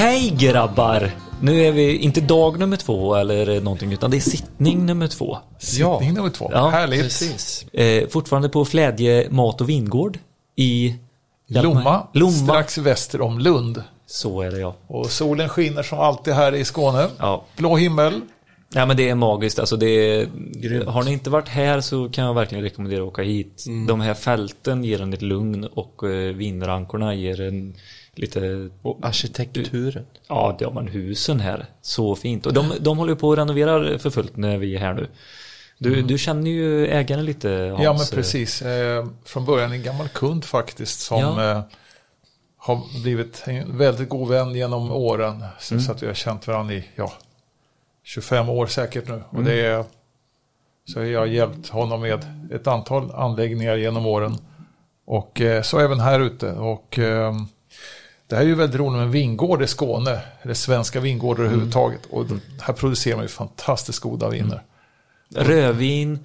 Okej grabbar! Nu är vi inte dag nummer två eller någonting utan det är sittning nummer två. Sittning nummer två. Ja, Härligt. Precis. Eh, fortfarande på Flädje mat och vingård i Lomma, Lomma. strax väster om Lund. Så är det ja. Och solen skiner som alltid här i Skåne. ja. Blå himmel. Ja men det är magiskt. Alltså det är, har ni inte varit här så kan jag verkligen rekommendera att åka hit. De här fälten ger en ett lugn och eh, vinrankorna ger en lite... Och arkitekturen. Ja, det har man husen här. Så fint. Och de, de håller ju på att renovera för fullt när vi är här nu. Du, du känner ju ägaren lite Hans. Ja men precis. Eh, från början en gammal kund faktiskt som Ja. eh, har blivit en väldigt god vän genom åren. Så, Mm. så att vi har känt varandra i ja, 25 år säkert nu. Mm. Och det är, så jag har hjälpt honom med ett antal anläggningar genom åren. Och eh, så även här ute. Och eh, det här är ju väldigt roligt med vingård i Skåne. Eller svenska vingårdar Mm. överhuvudtaget. Och här producerar man ju fantastiskt goda viner. Rödvin,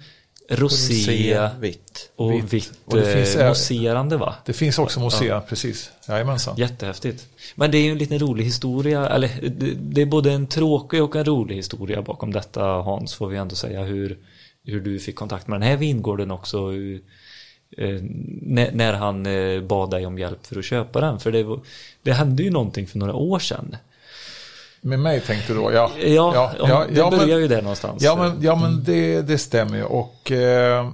rosé vitt. och Vitt. vitt, Och det finns, eh, mousserande va? Det finns också mousserande, precis. Jajamensan. Jättehäftigt. Men det är ju en liten rolig historia, eller det, är både en tråkig och en rolig historia bakom detta Hans, får vi ändå säga, hur, hur du fick kontakt med den här vingården också. Hur, när, när han eh, bad dig om hjälp för att köpa den, för det, var- det hände ju någonting för några år sedan. Med mig tänkte du då? Ja, Ja, om, det börjar men, ju där någonstans. ja, men, ja, men det, det stämmer ju. Och eh,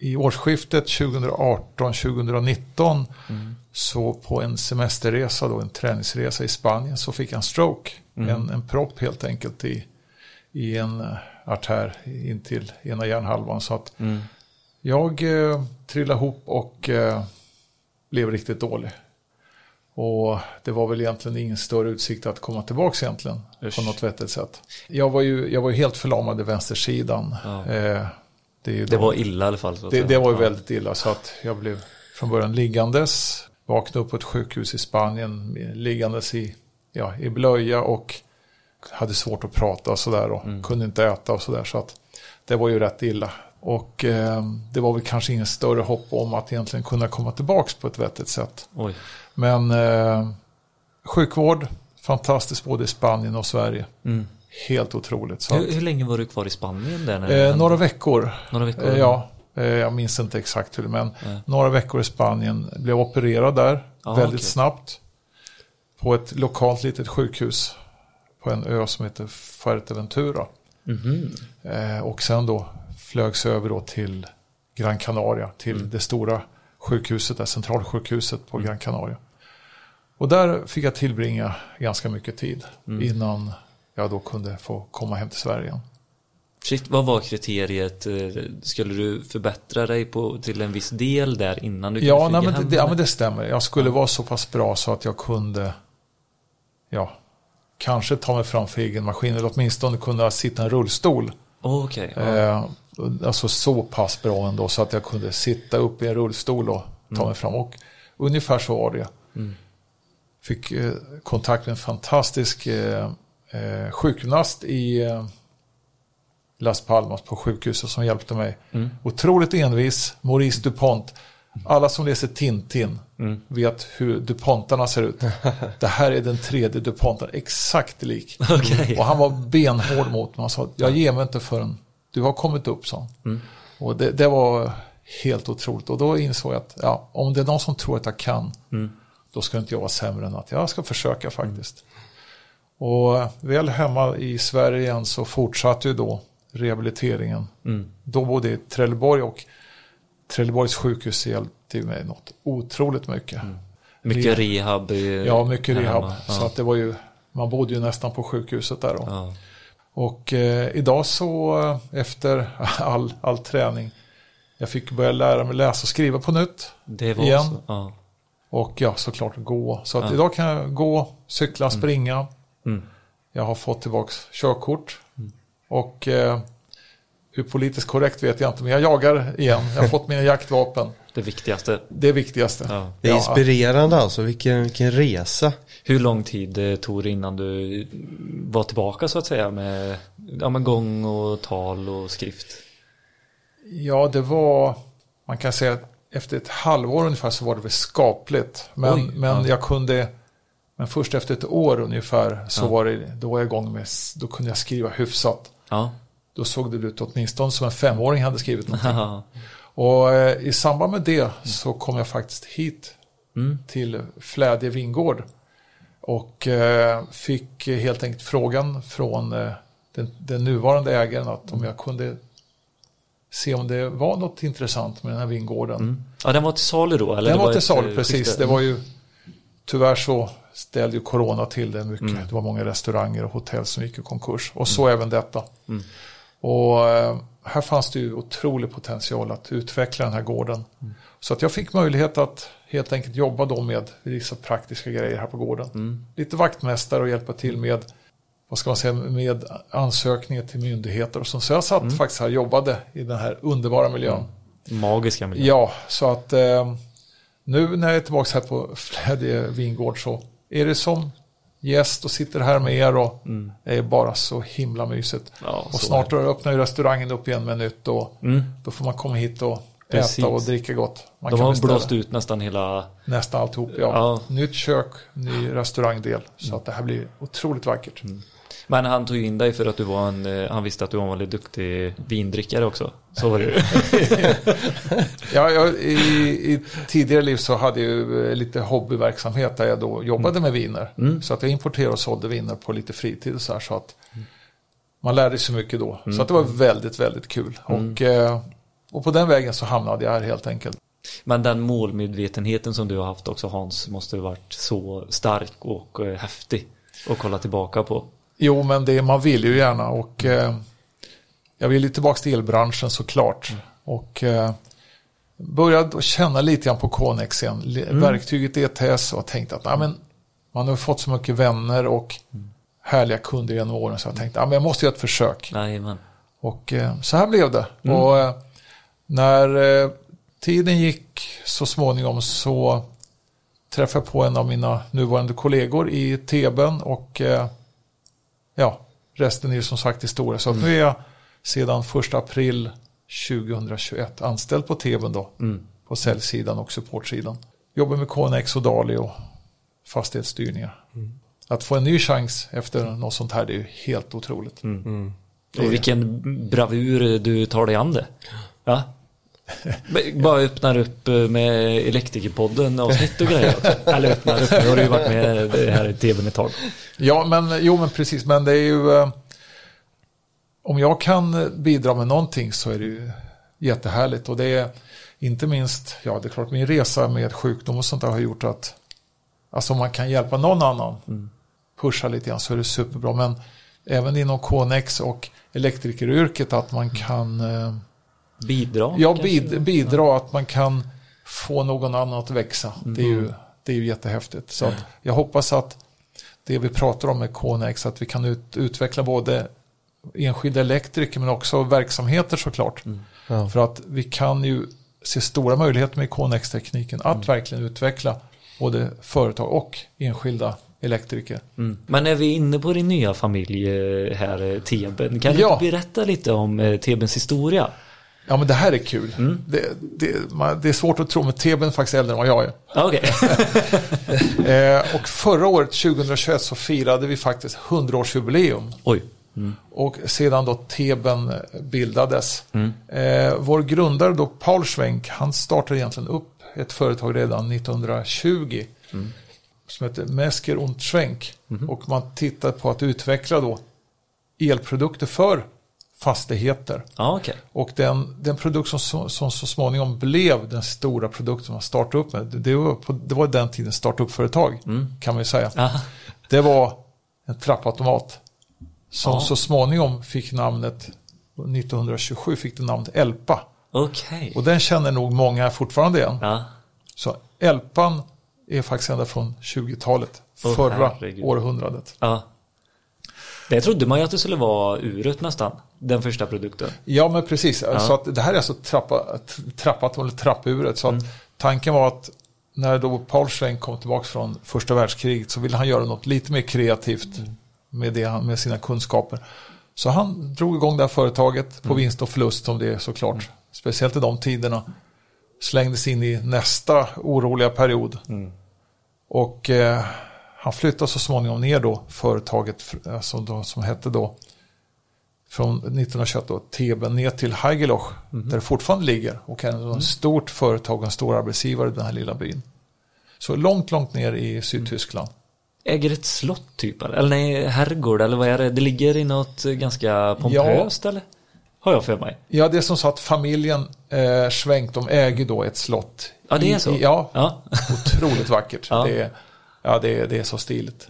i årsskiftet 2018-2019 så på en semesterresa, då, en träningsresa i Spanien, så fick en stroke. En, en propp helt enkelt i, i en eh, artär in till ena hjärnhalvan. Så att Mm. Jag eh, trillade ihop och eh, blev riktigt dålig. Och det var väl egentligen ingen större utsikt att komma tillbaka egentligen. Usch. På något vettigt sätt. Jag var ju, jag var ju helt förlamad i vänstersidan. Ja. Eh, det, är ju Det var illa i alla fall. Så att det, det var ju Ja. väldigt illa så att jag blev från början liggandes. Vaknade upp på ett sjukhus i Spanien liggandes i, ja, i blöja och hade svårt att prata och sådär och Mm. kunde inte äta och sådär. Så att det var ju rätt illa. Och eh, det var väl kanske ingen större hopp om att egentligen kunna komma tillbaka på ett vettigt sätt. Oj. Men eh, sjukvård, fantastiskt både i Spanien och Sverige. Mm. Helt otroligt. Så Hur, att, hur länge var du kvar i Spanien där? Eh, några veckor några veckor? Eh, Ja, eh, jag minns inte exakt hur, men några veckor i Spanien. Blev opererad där Ja, väldigt okej. snabbt. På ett lokalt litet sjukhus på en ö som heter Fuerteventura. Mhm. Eh, och sen då flögs över då till Gran Canaria, till Mm. det stora sjukhuset, där centralsjukhuset på Gran Canaria. Och där fick jag tillbringa ganska mycket tid Mm. innan jag då kunde få komma hem till Sverige igen. Shit, vad var kriteriet? Eh, Skulle du förbättra dig på, till en viss del där innan du Ja, kunde nej, men hem? det, ja, men det stämmer. Jag skulle vara så pass bra så att jag kunde, ja, kanske ta mig fram för egen maskin eller åtminstone kunna sitta i en rullstol. Okej, ja. Eh, alltså så pass bra ändå så att jag kunde sitta upp i en rullstol och ta mig fram. Och ungefär så var det. Mm. Fick eh, kontakt med en fantastisk eh, sjukgymnast i Las Palmas på sjukhuset som hjälpte mig. Mm. Otroligt envis, Maurice Dupont. Alla som läser Tintin Mm. vet hur DuPontarna ser ut. Det här är den tredje DuPonten, exakt lik. Okej. Och han var benhård mot mig. Han sa, jag ger mig inte förrän du har kommit upp, sa. Mm. Och det, det var helt otroligt. Och då insåg jag att ja, om det är någon som tror att jag kan, Mm. då ska inte jag vara sämre än att jag ska försöka faktiskt. Och väl hemma i Sverige igen så fortsatte ju då rehabiliteringen. Mm. Då både i Trelleborg och Trelleborgs sjukhus hjälpte mig något otroligt mycket. Mycket rehab? i- Ja, mycket rehab. hemma. Så att det var ju, man bodde ju nästan på sjukhuset där då. Ja. Och eh, idag så eh, efter all, all träning, jag fick börja lära mig läsa och skriva på nytt. Det var Igen. så? Ja. Och ja, såklart gå. Så att Ja. idag kan jag gå, cykla, springa. Mm. Jag har fått tillbaka körkort. Och eh, hur politiskt korrekt vet jag inte, men jag jagar igen. Jag har fått mina jaktvapen. det viktigaste. Det viktigaste. Ja. Det är inspirerande alltså, vilken, vilken resa. Hur lång tid eh, tog det innan du var tillbaka så att säga med ja, men gång och tal och skrift? Ja, det var, man kan säga att efter ett halvår ungefär så var det väl skapligt. Men, Oj, men ja. jag kunde, men först efter ett år ungefär så Ja. var det, då var jag igång med, då kunde jag skriva hyfsat. Ja. Då såg det ut åtminstone som en femåring hade skrivit någonting. Och eh, i samband med det så kom jag faktiskt hit Mm. till Flädje vingård. Och eh, fick helt enkelt frågan från eh, den, den nuvarande ägaren att om jag kunde se om det var något intressant med den här vingården. Mm. ja, den var till salu då? Eller Den det var till salu, eh, precis. skifte? Det var ju tyvärr så ställde ju corona till det mycket. Mm. Det var många restauranger och hotell som gick i konkurs. Och så även detta. Mm. Och eh, här fanns det ju otrolig potential att utveckla den här gården. Mm. Så att jag fick möjlighet att helt enkelt jobba då med vissa praktiska grejer här på gården. Mm. Lite vaktmästare och hjälpa till med vad ska man säga, med ansökningar till myndigheter och så. Så jag satt Mm. faktiskt här och jobbade i den här underbara miljön. Magiska miljö. Ja, så att eh, nu när jag är tillbaka här på Flädje vingård så är det som gäst och sitter här med er och Mm. det är bara så himla mysigt. Ja, och snart öppnar ju restaurangen upp igen med nytt och. Mm. då får man komma hit och Precis. äta och dricka gott. Man De kan har beställa blåst ut nästan hela... nästan alltihop. Ja. Ja. Nytt kök, ny restaurangdel. Så Mm. att det här blir otroligt vackert. Men han tog in dig för att du var en... eh, Han visste att du var en väldigt duktig vindrickare också. Så var det ju. Ja, jag, i, I tidigare liv så hade jag ju eh, lite hobbyverksamhet där jag då jobbade med viner. Mm. Så att jag importerade och sålde viner på lite fritid och så här. Så att man lärde sig mycket då. Mm. Så att det var väldigt, väldigt kul. Och, eh, och på den vägen så hamnade jag här helt enkelt. Men den målmedvetenheten som du har haft också Hans måste ha varit så stark och häftig att kolla tillbaka på. Jo, men det, man vill ju gärna och eh, jag vill ju tillbaka till elbranschen såklart. Och eh, började känna lite grann på Konex igen. Le- Verktyget ETS och tänkte att nej, men, man har fått så mycket vänner och härliga kunder genom åren så jag tänkte att jag måste göra ett försök. Nej, men. Och eh, så här blev det. Mm. Och eh, när eh, tiden gick så småningom så träffade jag på en av mina nuvarande kollegor i Teben och eh, ja, resten är ju som sagt historia. Så att nu är jag sedan 1 april 2021 anställd på Teben då. Mm. På säljsidan och supportsidan. Jobbar med KNX och Dali och fastighetsstyrningar. Att få en ny chans efter något sånt här det är ju helt otroligt. Mm. Och vilken bravur du tar dig an det. Ja. Bara öppnar upp eh, med Elektrikerpodden avsnitt och grejer. Eller öppnar upp, nu har du ju varit med här i tvn ett tag. Ja, men jo, men precis. Men det är ju... Eh, om jag kan bidra med någonting så är det ju jättehärligt. Och det är inte minst, ja det är klart min resa med sjukdom och sånt där har gjort att alltså om man kan hjälpa någon annan pusha lite grann så är det superbra. Men även inom KNX och elektrikeryrket att man kan eh, Bidra. ja, bid, bidra, att man kan få någon annan att växa. Det är ju, det är ju jättehäftigt. Så att jag hoppas att det vi pratar om med KNX, att vi kan ut, utveckla både enskilda elektriker men också verksamheter såklart. Ja. För att vi kan ju se stora möjligheter med KNX-tekniken att verkligen utveckla både företag och enskilda elektriker. Mm. Men är vi inne på din nya familj eh, här, eh, Teben. Kan du Ja. inte berätta lite om eh, Tebens historia? Ja men det här är kul. Mm. Det, det, man, det är svårt att tro men Teben är faktiskt äldre än vad jag är. Okej. Eh, och förra året, 2021, så firade vi faktiskt 100-årsjubileum. Oj. Och sedan då Teben bildades. Mm. Eh, vår grundare då, Paul Schwenk, han startade egentligen upp ett företag redan 1920. Mm. Som heter Mesker und Schwenk. Mm-hmm. Och man tittade på att utveckla då elprodukter för fastigheter. Ja, okej. Och den, den produkt som, som så småningom blev den stora produkten man startade upp med, det, var, på, det var den tiden startup-företag, kan man ju säga. Aha. Det var en trappautomat som Ja. så småningom fick namnet, 1927 fick det namnet Elpa. Okej. Och den känner nog många fortfarande igen. Ja. Så Elpan är faktiskt ända från 20-talet, Åh, förra herregud. århundradet. ja. Det trodde man ju att det skulle vara uret nästan. Den första produkten. Ja, men precis. Så att det här är alltså trappa, trappat eller trappuret. Så att tanken var att när då Paul Schwenk kom tillbaka från första världskriget så ville han göra något lite mer kreativt med, det, med sina kunskaper. Så han drog igång det här företaget på vinst och förlust som det är såklart. Speciellt i de tiderna. Slängdes in i nästa oroliga period. Och eh, han flyttade så småningom ner då företaget alltså då, som hette då från 1921 då, Theben ner till Haigeloch där det fortfarande ligger och är ett stort företag och en stor arbetsgivare i den här lilla byn. Så långt, långt ner i Sydtyskland. Äger ett slott typ? Eller nej, herrgård eller vad är det? Det ligger i något eh, ganska pompöst eller? Har jag för mig. Ja, det är som så att familjen eh, Schwenk, de äger då ett slott. Ja, det är så. I, ja, Ja. otroligt vackert. Ja. Det, är, ja, det, är, det är så stiligt.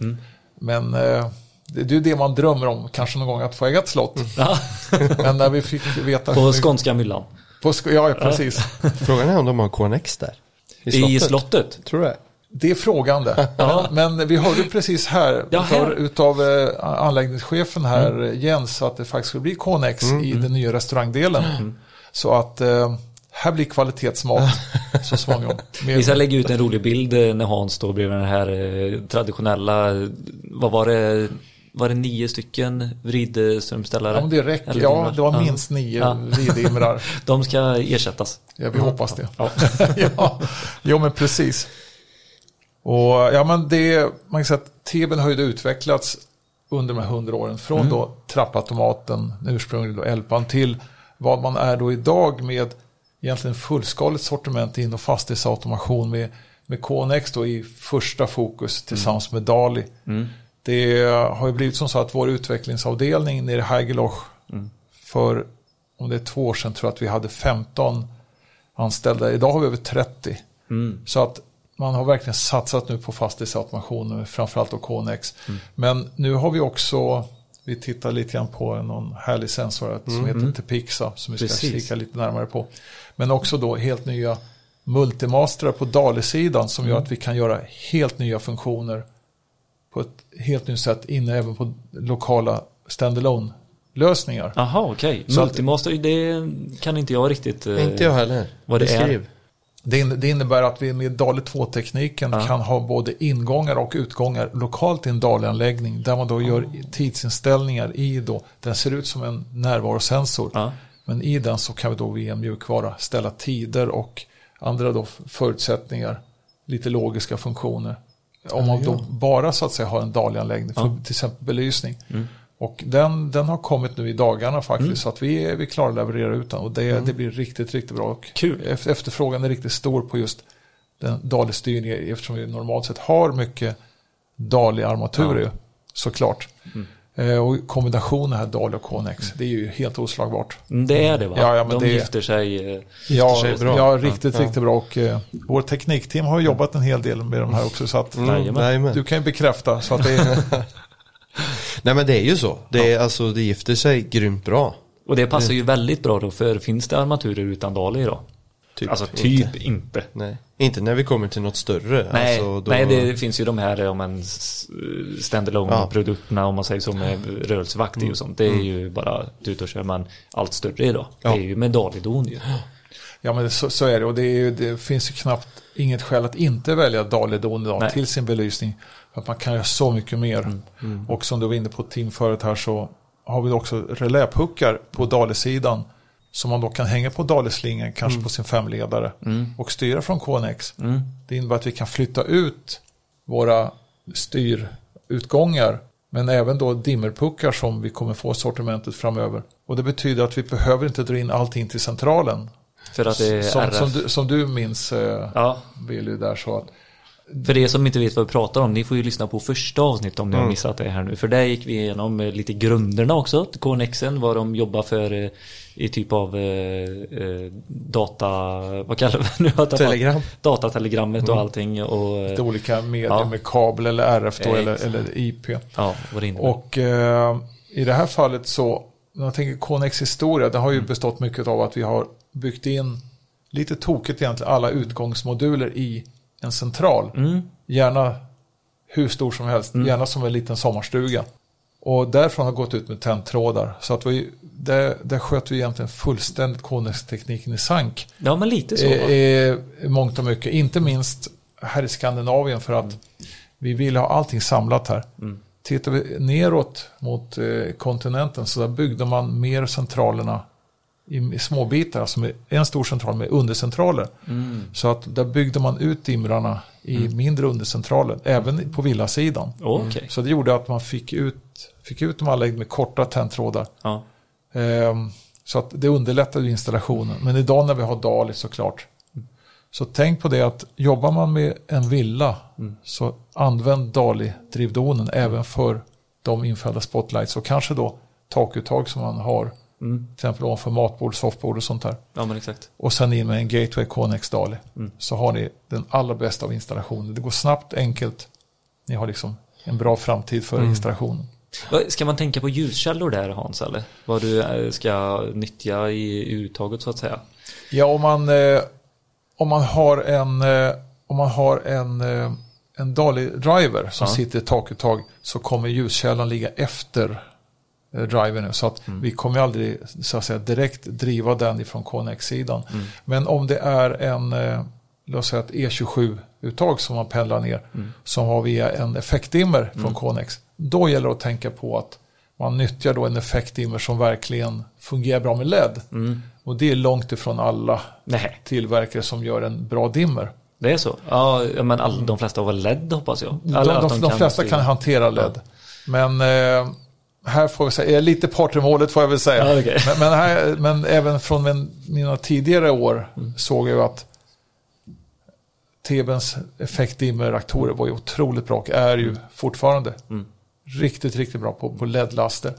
Men eh, det, är ju det man drömmer om, kanske någon gång att få äga ett slott. ja. Men när vi fick veta... På skånska myllan. på sk- ja, precis. Frågan är om de har KNX där. I slottet. Tror du det? Det är frågande. Men vi hörde precis här, Ja, här. utav, eh, anläggningschefen här Jens att det faktiskt skulle bli Konex i den nya restaurangdelen. Så att eh, här blir kvalitetsmat så småningom. Vi ska lägga ut en rolig bild eh, när Hans står bredvid den här traditionella, vad var det, var det nio stycken vridströmställare? Ja, det räcker. Ja, det var minst nio Ja. ridimrar. De ska ersättas. Ja, vi hoppas det. Ja. ja, jo men precis. Och ja, men det, man kan säga att TVn har ju utvecklats under de här hundra åren. Från då trappautomaten, ursprungligen då Elpan, till vad man är då idag med egentligen fullskaligt sortiment inom fastighetsautomation med, med KNX då i första fokus tillsammans med Dali. Det har ju blivit som så att vår utvecklingsavdelning nere i Haigeloch för, om det är två år sedan, tror jag att vi hade 15 anställda. Idag har vi över 30. Så att man har verkligen satsat nu på fastighetsautomation, framförallt då KNX. Men nu har vi också, vi tittar lite grann på någon härlig sensor som heter Tepixa, som vi ska Precis. kika lite närmare på. Men också då helt nya multimastrar på DALI-sidan som gör att vi kan göra helt nya funktioner på ett helt nytt sätt inne även på lokala standalone lösningar. Jaha, okej. Så att- Multimaster, det kan inte jag riktigt... eh, Inte jag heller. vad det är. Beskriv. Det, in, det innebär att vi med DALI 2-tekniken Ja. kan ha både ingångar och utgångar lokalt i en DALI-anläggning där man då gör tidsinställningar i då, den ser ut som en närvarosensor. Ja. Men i den så kan vi då via mjukvara ställa tider och andra då förutsättningar, lite logiska funktioner. Om man då bara så att säga har en DALI-anläggning för till exempel belysning. Och den, den har kommit nu i dagarna faktiskt så att vi vi är klara att leverera ut den och det, det blir riktigt, riktigt bra. Och Kul. eft- Efterfrågan är riktigt stor på just den DALI-styrningen eftersom vi normalt sett har mycket DALI-armaturer ju, såklart. Eh, och kombinationen här DALI och KNX, det är ju helt oslagbart. Mm, Det är det va? Ja, ja, men De det- gifter sig. eh, Ja, sig bra. ja riktigt, riktigt bra. Och eh, vår teknikteam har jobbat en hel del med de här också. Så att Mm, jajamän. du kan ju bekräfta. Så att det är, Nej men det är ju så. Det, är, alltså, det gifter sig grymt bra. Och det passar ju väldigt bra då, för finns det armaturer utan Dali då? Typ alltså typ inte. Nej. Inte när vi kommer till något större. Nej, alltså, då... nej, det finns ju de här om en s- standalone Ja. produkterna om man säger så med rörelsevakt i och sånt. Det är ju bara ut och kör men allt större idag. Ja. Det är ju med Dalidon ju. ja, men så, så är det. Och det, är ju, det finns ju knappt inget skäl att inte välja DALI-don idag Nej. till sin belysning. För att man kan göra så mycket mer. Och som du var inne på teamföret här så har vi också reläpuckar på DALI-sidan. Som man då kan hänga på DALI-slingan, kanske på sin femledare. Och styra från KNX. Det innebär att vi kan flytta ut våra styrutgångar. Men även då dimmerpuckar som vi kommer få sortimentet framöver. Och det betyder att vi behöver inte dra in allting till centralen. För att det är Som, RF. som, du, som du minns, eh, Ja, Billy, där så att för er som inte vet vad vi pratar om, ni får ju lyssna på första avsnittet om ni Mm. har missat det här nu. För där gick vi igenom eh, lite grunderna också, till KNXen, vad de jobbar för eh, i typ av eh, eh, data, vad kallar vi det nu? Telegram. Datatelegrammet Mm. och allting och lite olika medier Ja. med kabel eller RF då, eller, eller IP. ja, vad det innebär. Och eh, i det här fallet så, när jag tänker KNX historia, det har ju Mm. bestått mycket av att vi har byggt in lite tokigt egentligen alla utgångsmoduler i en central. Mm. Gärna hur stor som helst, gärna som en liten sommarstuga. Och därifrån har gått ut med tändtrådar. Så att vi, där, där sköt vi egentligen fullständigt Konex-tekniken i sank. Ja, men lite så. Va? i, i mångt och mycket. Inte minst här i Skandinavien för att vi vill ha allting samlat här. Mm. Tittar vi neråt mot eh, kontinenten så där byggde man mer centralerna i, i små bitar, alltså med en stor central med undercentraler. Mm. Så att där byggde man ut dimrarna i mindre undercentraler, även på villasidan. Okej. Så det gjorde att man fick ut, fick ut de anläggningar med korta tändtrådar. Ja. Ehm, så att det underlättade installationen. Men idag när vi har DALI såklart. Så tänk på det att jobbar man med en villa så använd DALI-drivdonen även för de infällda spotlights och kanske då takuttag som man har. Mm. Till exempel ovanför matbord, soffbord och sånt där. ja, men exakt. Och sen in med en Gateway Connex DALI. Mm. Så har ni den allra bästa av installationer. Det går snabbt, enkelt. Ni har liksom en bra framtid för installationen. Vad- Ska man tänka på ljuskällor där Hans eller? Vad du eh, ska nyttja i uttaget så att säga? Ja, om man, eh, om man har en, eh, om man har en, en DALI-driver som Ja. sitter i takuttag så kommer ljuskällan ligga efter eh, drivern. Så att Mm. vi kommer aldrig så att säga, direkt driva den ifrån Connex-sidan. Mm. Men om det är en, eh, låt säga ett E27-uttag som man pendlar ner Mm. som har via en effektdimmer från Connex. Då gäller det att tänka på att man nyttjar då en effektdimmer som verkligen fungerar bra med LED. Mm. Och det är långt ifrån alla Nej, tillverkare som gör en bra dimmer. det är så? Ja, ja, men all, de flesta har väl LED hoppas jag? De, Eller de, att de, flesta styra. kan hantera LED. Men eh, här får vi säga, jag är lite part i målet får jag väl säga. Ja, okej. men, men, här, men även från min, mina tidigare år Mm. såg jag ju att TBns effektdimmerreaktorer var ju otroligt bra och är ju fortfarande Mm. riktigt, riktigt bra på, på LED-laster.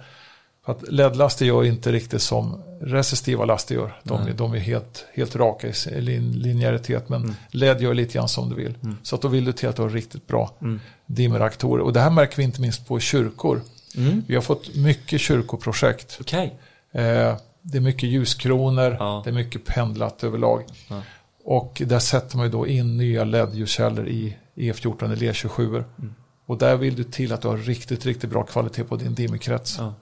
För att LED-laster gör inte riktigt som resistiva laster gör. De, Nej. de är helt, helt raka i lin, linjäritet. Men Mm. LED gör lite grann som du vill. Så att då vill du till att du har riktigt bra Mm. dimmerreaktorer. Och det här märker vi inte minst på kyrkor. Mm. Vi har fått mycket kyrkoprojekt. Okej. Eh, det är mycket ljuskronor, Ja. det är mycket pendlat överlag. Ja. Och där sätter man ju då in nya LED-ljuskällor i E14 eller E27. Mm. Och där vill du till att du har riktigt, riktigt bra kvalitet på din dimmerkrets. Ja.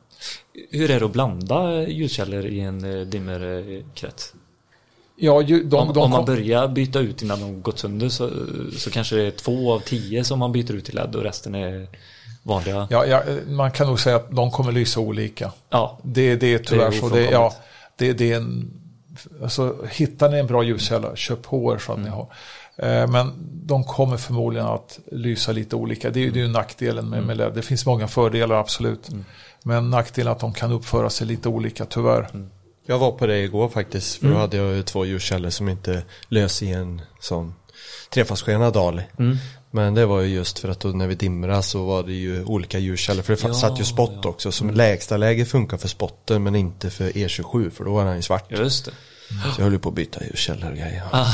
Hur är det att blanda ljuskällor i en eh, dimmerkrets? Ja, ju, de, om, de om man börjar byta ut innan de gått sönder så, så kanske det är två av tio som man byter ut till LED och resten är vanliga. ja, ja, man kan nog säga att de kommer lysa olika. Ja, Det, det är tyvärr Det är så. Det, ja, det, det är en, alltså, hittar ni en bra ljuskälla, köp på er så att Mm. ni har. Eh, Men de kommer förmodligen att lysa lite olika. Det är, det är ju nackdelen med, med LED. Det finns många fördelar absolut. Mm. Men nackdelen är att de kan uppföra sig lite olika tyvärr. Mm. Jag var på det igår faktiskt. För då hade jag ju två ljuskällor som inte lös i en sån trefasskena Dali. Mm. Men det var ju just för att då när vi dimrade så var det ju olika ljuskällor. För det Ja, satt ju spott ja. också. Som lägsta läge funkar för spotten men inte för E27 för då var den ju svart. just det. Så jag höll ju på att byta ljuskällor och grejer. Ah.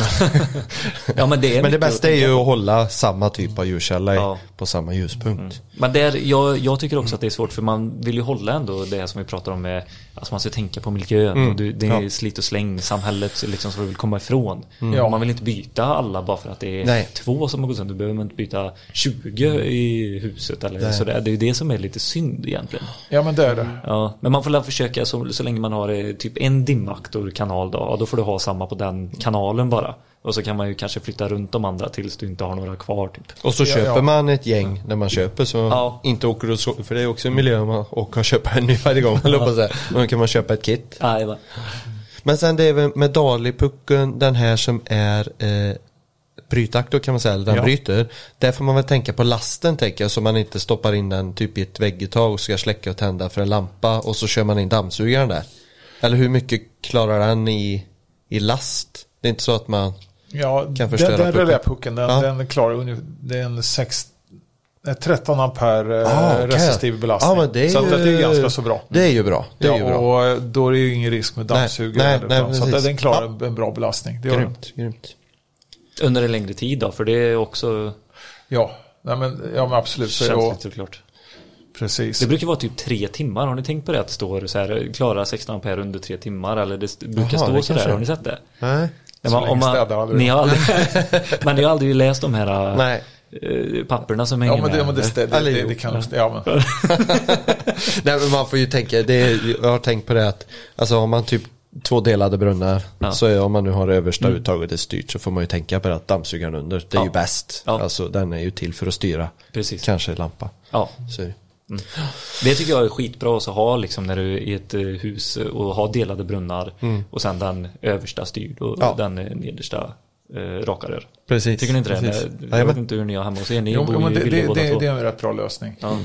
ja, men det är Men det bästa är ju att hålla samma typ av ljuskälla Ja. på samma ljuspunkt. Men det är, jag, jag tycker också att det är svårt för man vill ju hålla ändå det som vi pratar om med Alltså man ska tänka på miljön Mm. och det, det är Ja. slit och släng samhället liksom som vi vill komma ifrån. Ja. Man vill inte byta alla bara för att det är Nej. två som har gått sönder. Då behöver man inte byta 20 i huset eller Nej. sådär. Det är ju det som är lite synd egentligen. Ja, men det är det. Ja, men man får väl försöka så, så länge man har eh, typ en dimmaktorkanal då, ja, då får du ha samma på den kanalen bara. Och så kan man ju kanske flytta runt de andra tills du inte har några kvar typ. Och så Ja, köper ja. man ett gäng när man köper så Ja. inte åker du så, för det är också en miljö man åker och köper en ny varje gång. Och då kan man köpa ett kit. Va? Men sen det är väl med Dali-pucken, den här som är eh, brytaktor kan man säga, eller den Ja. bryter. Där får man väl tänka på lasten tänker jag, så man inte stoppar in den typ i ett vägguttag och ska släcka och tända för en lampa och så kör man in dammsugaren där. Eller hur mycket klarar den i, i last? Det är inte så att man, Ja, Kan den, förstöra den pucken. reläpucken, den, Ja. den klarar det är en sex, eh, 13 ampere eh, Ah, okej. resistiv belastning. Men det så att det är ju- ganska så bra. det är ju bra. Det är ja, ju bra. och eh, då är det ju ingen risk med dammsugare. Nej, nej, utan- så den klarar Ja. en bra belastning. Det den. Grymt, grymt. Under en längre tid då, för det är också Ja, nej, men, ja, men absolut. Så, känsligt såklart. Precis. Det brukar vara typ tre timmar, har ni tänkt på det? Att det står så här, klara 16 ampere under tre timmar eller det brukar Jaha, stå det så där, har ni sett det? Nej. Ja, Så men länge städar aldrig. ni har aldrig, men ni har aldrig läst de här Nej. eh, papperna som hänger Ja men det, med. men det, det, det, det, kan ja, men, Nej men man får ju tänka, det är, jag har tänkt på det att Alltså har man typ två delade brunnar Ja. Så är, om man nu har det översta uttaget är styrt så får man ju tänka på det att dammsugaren under Det är Ja. ju bäst Ja. Alltså den är ju till för att styra Precis. Kanske lampa Ja, så är det. det tycker jag är skitbra att ha liksom när du är i ett eh, hus och har delade brunnar och sen den översta styrd och Ja. den eh, nedersta eh, raka rör. Precis Tycker ni inte det? precis. Jag vet Jajamän. inte hur ni har hemma hos er. Ni jo, bor jo, ju det, det, det, två. det är en rätt bra lösning. Ja.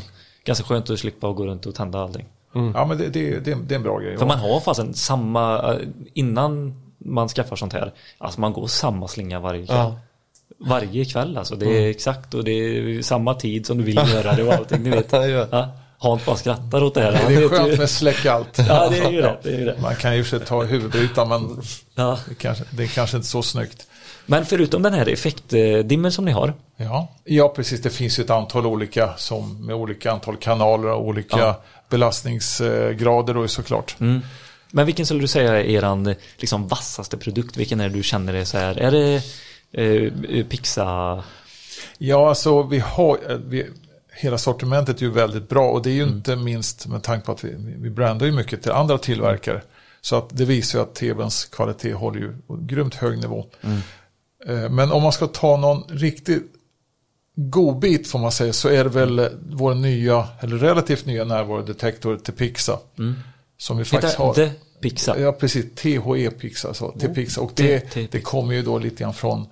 Ganska skönt att slippa gå runt och tända allting. Ja men det, det, det, det är en bra grej. För man har fasen samma, eh, innan man skaffar sånt här, alltså man går samma slinga varje kväll. Ja. Varje kväll alltså, det är exakt och det är samma tid som du vill göra det och allting, ni vet. Ja, Hans bara skrattar åt det här. Han Det är skönt ju- med släck allt. Ja, det är ju det. det, är ju det. Man kan ju för sig ta huvudbrytaren men Ja. det kanske, det är kanske inte så snyggt. Men förutom den här effektdimmen som ni har, Ja. ja, precis. Det finns ju ett antal olika som med olika antal kanaler och olika Ja. belastningsgrader då såklart. Mm. Men vilken skulle du säga är eran liksom, vassaste produkt? Vilken är det du känner är så här? Är det eh, Pixa? Ja, alltså vi har, eh, vi, hela sortimentet är ju väldigt bra och det är ju inte minst med tanke på att vi, vi brandar ju mycket till andra tillverkare. Så att det visar ju att TVns kvalitet håller ju på grymt hög nivå. Eh, Men om man ska ta någon riktig godbit får man säga så är det väl eh, vår nya, eller relativt nya närvarodetektor till Pixa. Som vi faktiskt har. Pixa? Ja, precis. THE Pixa. Så, till Pixa. Och det, det kommer ju då lite grann från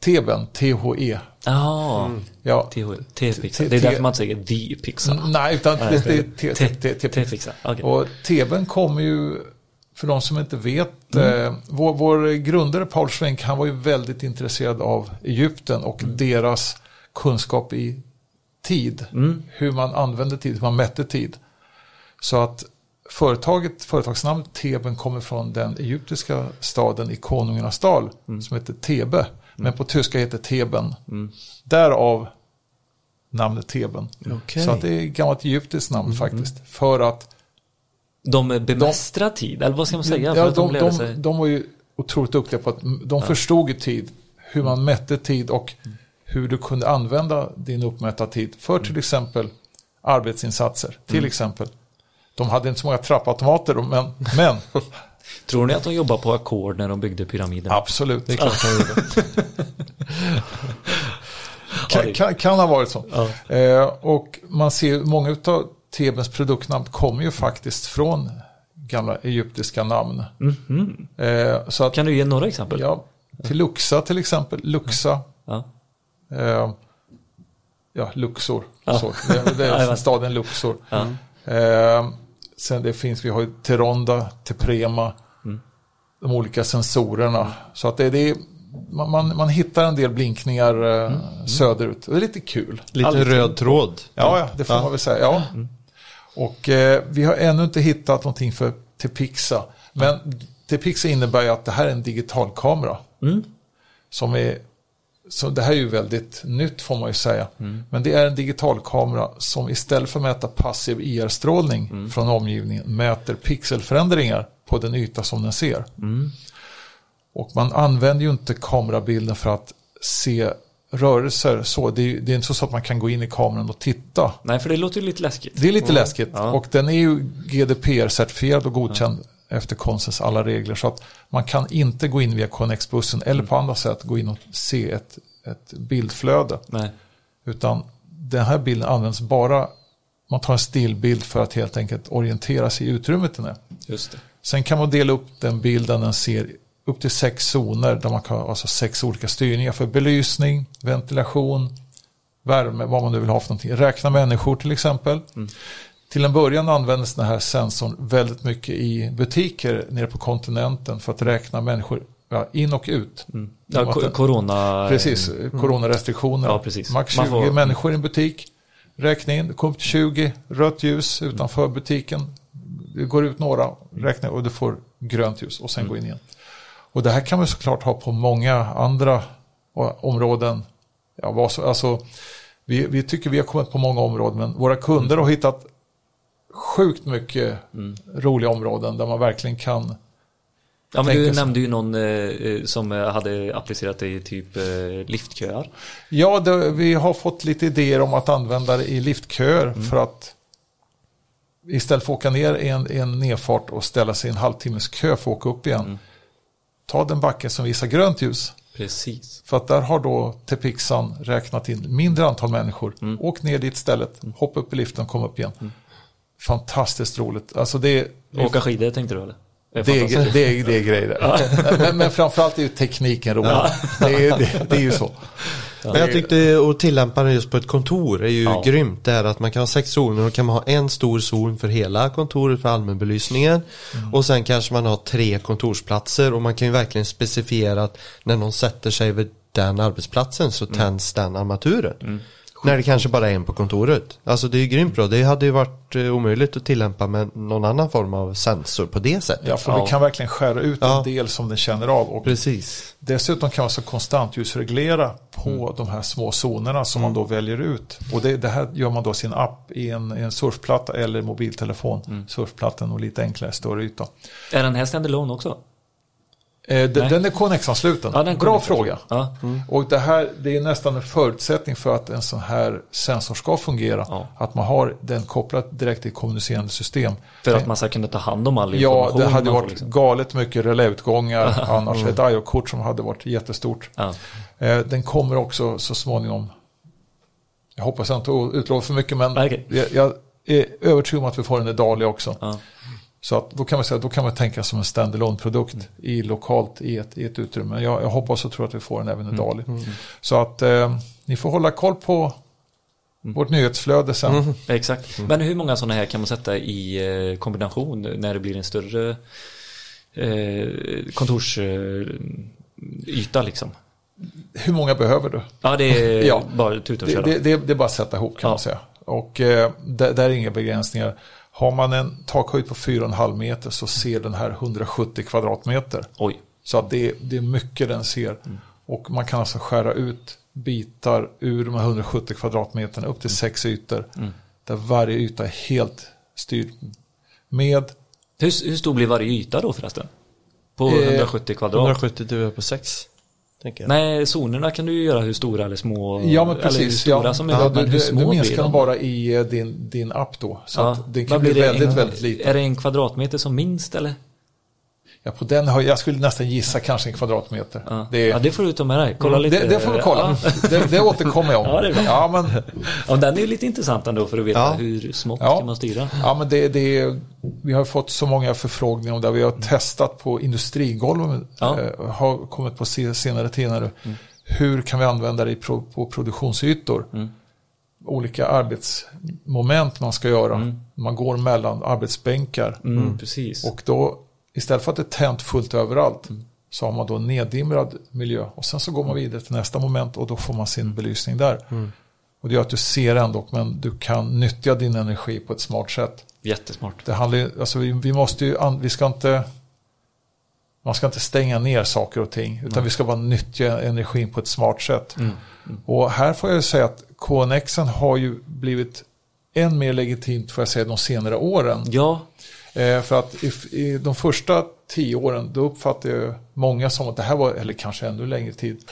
TVen, THE. Ja, Ja, TH T-Pixa. T- Det är därför man säger The Pixa. Nej, utan Nej, det, för- det är T- T- T- T- T-Pixa. Okej. Och TVn kommer ju, för de som inte vet, Mm. eh, vår, vår grundare Paul Schwenk, han var ju väldigt intresserad av Egypten och Mm. deras kunskap i tid. Mm. Hur man använde tid, hur man mätte tid. Så att företaget, företagsnamnet Teben kommer från den egyptiska staden i Konungarnas dal Mm. som heter Tebe. Men på tyska heter Teben. Därav namnet Teben. Okej. Så att det är ett gammalt egyptiskt namn faktiskt. För att De bemästrar tid, eller vad ska man säga? För ja, att de, de, de, sig. de var ju otroligt duktiga på att de förstod ju tid. Hur man mätte tid och hur du kunde använda din uppmätta tid för till exempel arbetsinsatser. Till exempel. De hade inte så många trappautomater men, men Tror ni att de jobbar på ackord när de byggde pyramiden? absolut. Det är klart han gjorde. Kan, kan, kan ha varit så. Eh, och man ser många av TVns produktnamn kommer ju faktiskt från gamla egyptiska namn. Eh, så att, Kan du ge några exempel? ja, till Luxa till exempel, Luxa, Ja. eh, ja, Luxor. Ja. Det, det är staden Luxor. Ja. Sen det finns, vi har ju Teronda, Teprema, Mm. de olika sensorerna. Så att det, det är, man, man, man hittar en del blinkningar eh, Mm. söderut. Och det är lite kul. Lite Alltid. röd tråd. Ja, ja, det får Ja. man väl säga. Ja. Mm. Och eh, vi har ännu inte hittat någonting för Tepixa. Men Tepixa innebär ju att det här är en digitalkamera. Mm. Som är, så det här är ju väldigt nytt får man ju säga. Mm. Men det är en digitalkamera som istället för att mäta passiv IR-strålning Mm. från omgivningen mäter pixelförändringar på den yta som den ser. Mm. Och man använder ju inte kamerabilden för att se rörelser så. Det är, det är inte så att man kan gå in i kameran och titta. Nej, för det låter ju lite läskigt. Det är lite läskigt Ja. och den är ju GDPR-certifierad och godkänd efter konstens alla regler. Så att man kan inte gå in via Connex-bussen eller på andra sätt gå in och se ett, ett bildflöde. Nej. Utan den här bilden används bara, man tar en stillbild för att helt enkelt orientera sig i utrymmet den är. Just det. Sen kan man dela upp den bilden den ser upp till sex zoner där man kan ha alltså sex olika styrningar för belysning, ventilation, värme, vad man nu vill ha för någonting. Räkna människor till exempel. Till en början användes den här sensorn väldigt mycket i butiker nere på kontinenten för att räkna människor ja, in och ut. Ja, att ko- den- corona... Precis, coronarestriktioner. Ja, precis. Max Man 20 får- människor i en butik. Räkna in, kom till 20, rött ljus utanför butiken. Det går ut några, räkna och du får grönt ljus och sen Mm. gå in igen. Och det här kan man såklart ha på många andra områden. Ja, alltså, vi, vi tycker vi har kommit på många områden, men våra kunder har hittat sjukt mycket Mm. roliga områden där man verkligen kan Ja, men du nämnde ju någon eh, som eh, hade applicerat det i typ eh, liftköer. Ja, det, vi har fått lite idéer om att använda det i liftköer för att istället för att åka ner i en, en nedfart och ställa sig i en halvtimmes kö för att åka upp igen. Ta den backen som visar grönt ljus. Precis. För att där har då Tepixan räknat in mindre antal människor. Åk ner dit istället, hoppa upp i liften och kom upp igen. Fantastiskt roligt. Alltså det, Åka skidor tänkte du eller? det, är, det, är, det är grejer. Men, men framförallt är ju tekniken rolig. Det, är, det, det är ju så. Men jag tyckte att tillämpa det just på ett kontor är ju Ja. grymt. Det är att man kan ha sex zoner och kan man ha en stor zon för hela kontoret för allmänbelysningen. Och sen kanske man har tre kontorsplatser och man kan ju verkligen specifiera att när någon sätter sig vid den arbetsplatsen så tänds den armaturen. När det kanske bara är en på kontoret. Alltså det är ju grymt bra. Det hade ju varit eh, omöjligt att tillämpa med någon annan form av sensor på det sättet. Ja, för Ja. vi kan verkligen skära ut Ja. en del som den känner av. Och Precis. Dessutom kan man så konstant ljusreglera på de här små zonerna som man då väljer ut. Och det, det här gör man då sin app i en, i en surfplatta eller mobiltelefon. Surfplattan och lite enklare, större yta. Är den här standalone också? Eh, den, är Connex-ansluten. Ja, Bra fråga. Ja. Och det här det är nästan en förutsättning för att en sån här sensor ska fungera. Ja. Att man har den kopplad direkt till kommunicerande system. För att man ska kunna ta hand om all Ja, information. det hade varit liksom. galet mycket reläutgångar annars. Ett IO-kort som hade varit jättestort. Ja. Eh, Den kommer också så småningom. Jag hoppas jag inte utlovar för mycket men Okej. jag, jag är övertygad om att vi får den i Dali också. Så att då kan man säga då kan man tänka som en standalone produkt Mm. i lokalt i ett, i ett utrymme. Jag, jag hoppas och tror att vi får den Mm. även i Dali. Så att eh, ni får hålla koll på Mm. vårt nyhetsflöde sen. Exakt. Men hur många sådana här kan man sätta i eh, kombination när det blir en större eh, kontorsyta liksom? Hur många behöver du? Ja, det är Ja. bara tuta och köra. det, det, det är bara att sätta ihop kan Ja. man säga. Och eh, där, där är inga begränsningar. Har man en takhöjd på 4,5 meter så ser den här 170 kvadratmeter. Oj. Så att det, det är mycket den ser. Och man kan alltså skära ut bitar ur de här 170 kvadratmeterna upp till sex ytor. Där varje yta är helt styrd med Hur, hur stor blir varje yta då förresten? På Eh, 170 kvadrat? 170 delar på 6. Nej, zonerna kan du ju göra hur stora eller små. Ja men Eller hur precis. stora Ja, som ja, är, du, men hur du, små du minskar de? dem bara i eh, din, din app då. Så Ja. det kan bli väldigt, en, väldigt litet. Är det en kvadratmeter som minst eller? Ja, på den har, jag skulle nästan gissa kanske en kvadratmeter. Ja, Det, ja, det får du ta med dig. Kolla lite. det, det får vi kolla. Ja. Det, det återkommer jag om. Ja, det är bra. ja, men, Ja, den är lite intressant ändå för att veta Ja. hur smått Ja. kan man styra. ja, men det, det, vi har fått så många förfrågningar om det. Vi har testat på industrigolv. Ja. Eh, har kommit på se- senare tid. nu. Hur kan vi använda det på produktionsytor? Olika arbetsmoment man ska göra. Man går mellan arbetsbänkar. Mm, Precis. Och då istället för att det är tänt fullt överallt så har man då neddimrad miljö. Och sen så går man vidare till nästa moment och då får man sin belysning där. Och det gör att du ser ändå men du kan nyttja din energi på ett smart sätt. Jättesmart. Det handlar ju, alltså vi, vi måste ju, vi ska inte man ska inte stänga ner saker och ting utan vi ska bara nyttja energin på ett smart sätt. Och här får jag säga att KNXen har ju blivit än mer legitimt får jag säga de senare åren. Ja, Eh, för att i, i de första tio åren då uppfattade jag många som att det här var, eller kanske ännu längre tid,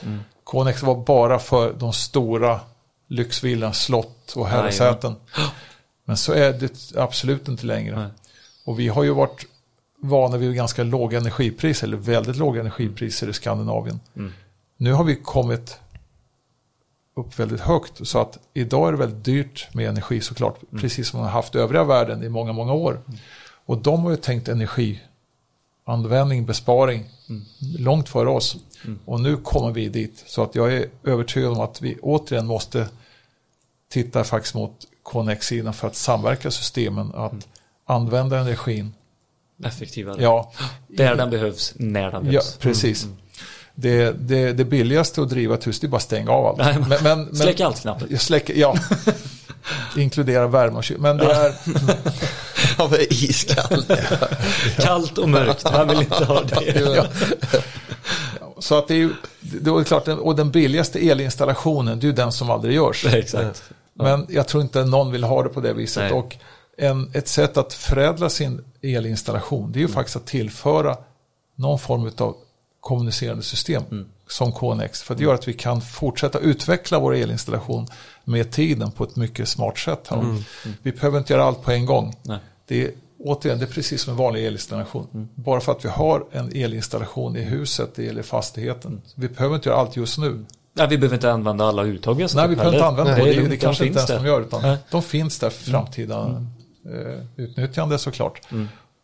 KNX var bara för de stora lyxvillorna, slott och herresäten. Men så är det absolut inte längre. Nej. Och vi har ju varit vana vid ganska låga energipriser, eller väldigt låga energipriser i Skandinavien. Nu har vi kommit upp väldigt högt. Så att idag är det väldigt dyrt med energi såklart. Precis som man har haft i övriga världen i många, många år. Och de har ju tänkt energianvändning, besparing långt före oss. Och nu kommer vi dit. Så att jag är övertygad om att vi återigen måste titta faktiskt mot KNX-sidan för att samverka systemen. Att använda energin. effektivare. Ja, Där den behövs, när den Ja, behövs. precis. Det, det, det billigaste att driva ett hus det är bara att stänga av allt. Nej, men- Men, men, Släck allt-knappen. Jag släcker, ja. Inkludera värme och kyl. Men det är, Ja, men iskall. Kallt och mörkt, vem vill inte ha det? så att det är ju, det är klart, och den billigaste elinstallationen, det är ju den som aldrig görs. Exakt. Men jag tror inte någon vill ha det på det viset. Nej. Och en, ett sätt att förädla sin elinstallation, det är ju faktiskt att tillföra någon form av kommunicerande system Mm. Som KNX. För att göra att vi kan fortsätta utveckla vår elinstallation med tiden på ett mycket smart sätt. Här. Vi behöver inte göra allt på en gång. Mm. Nej. Det är, återigen, det är precis som en vanlig elinstallation. Mm. Bara för att vi har en elinstallation i huset eller i fastigheten. Mm. Vi behöver inte göra allt just nu. Nej, vi behöver inte använda alla uttag Nej, vi behöver inte använda Nej, det Det, det, kanske de inte ens finns de där. gör. Utan Nej. Mm. De finns där för framtida eh, utnyttjande såklart.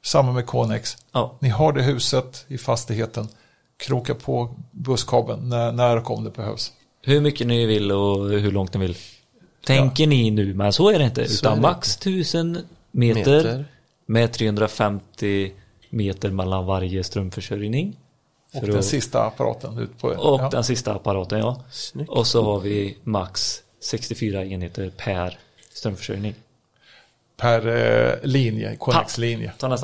Samma med KNX. Ja. Ni har det huset, i fastigheten. Kroka på busskabeln när, när och om det behövs. Hur mycket ni vill och hur långt ni vill. Tänker ni nu, men så är det inte. Så utan det max 1000 meter, Meter. med 350 meter mellan varje strömförsörjning. Och den att- sista apparaten ut på... Och ja. den sista apparaten, ja. Snyggt. Och så har vi max 64 enheter per strömförsörjning. Per eh, linje,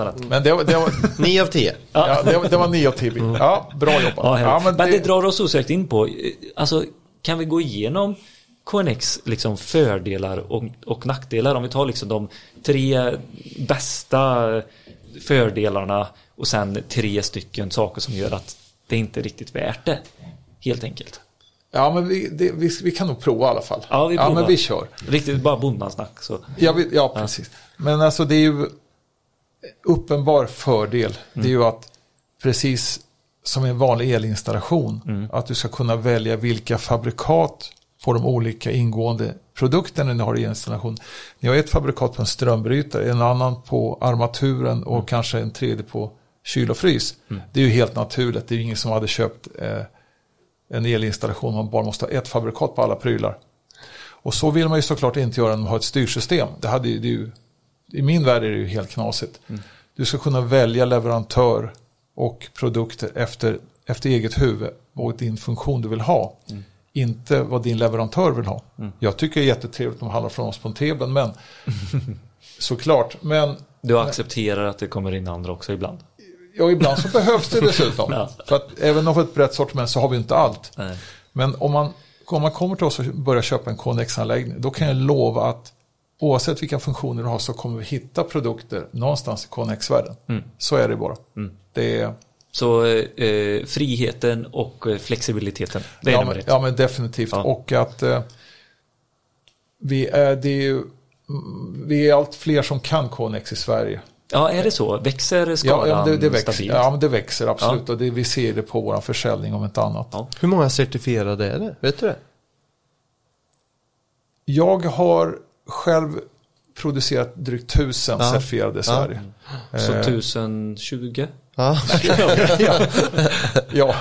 rätt. Men det, var- det, var, 9 av 10. ja, det, var- det var 9 av 10. Ja, bra jobbat. Ja, Ja, men, men det... det, drar oss osökt in på, eh, alltså kan vi gå igenom KNX liksom fördelar och, och nackdelar om vi tar liksom de tre bästa fördelarna och sen tre stycken saker som gör att det inte är riktigt värt det. Helt enkelt. Ja, men vi, det, vi, vi kan nog prova i alla fall. Ja, vi ja men vi kör. Riktigt bara bonnasnack så. Ja, vi, ja, precis. Men alltså det är ju uppenbar fördel. Det är ju att precis som en vanlig elinstallation, att du ska kunna välja vilka fabrikat på de olika ingående produkterna ni har i installation. Ni har ett fabrikat på en strömbrytare, en annan på armaturen och kanske en tredje på kyl och frys. Det är ju helt naturligt, det är ju ingen som hade köpt eh, en elinstallation man bara måste ha ett fabrikat på alla prylar. Och så vill man ju såklart inte göra när man har ett styrsystem. Det hade ju, det ju, I min värld är det ju helt knasigt. Du ska kunna välja leverantör och produkter efter, efter eget huvud och din funktion du vill ha. Inte vad din leverantör vill ha. Jag tycker det är jättetrevligt om de handlar från oss på en Teben, men såklart. Men Du accepterar att det kommer in andra också ibland. Ja, ibland så behövs det dessutom. Ja. För att även om vi har ett brett sortiment så har vi inte allt. Nej. Men om man, om man kommer till oss och börjar köpa en KNX-anläggning, då kan jag lova att oavsett vilka funktioner du har så kommer vi hitta produkter någonstans i KNX-världen. Så är det bara. Det är, Så eh, friheten och eh, flexibiliteten, det är ja, nummer ett. ja, men definitivt. Ja. Och att eh, vi, är, det är ju, mm, vi är allt fler som kan KNX i Sverige. Ja, är det så? Växer skalan Ja, det, det, växer, stabilt? ja men det växer absolut. Och det, vi ser det på vår försäljning om inte annat. Ja. Hur många certifierade är det? Vet du det? Jag har själv producerat drygt tusen Ja. certifierade i Sverige. Så Eh, 1020? Ja. ja. ja.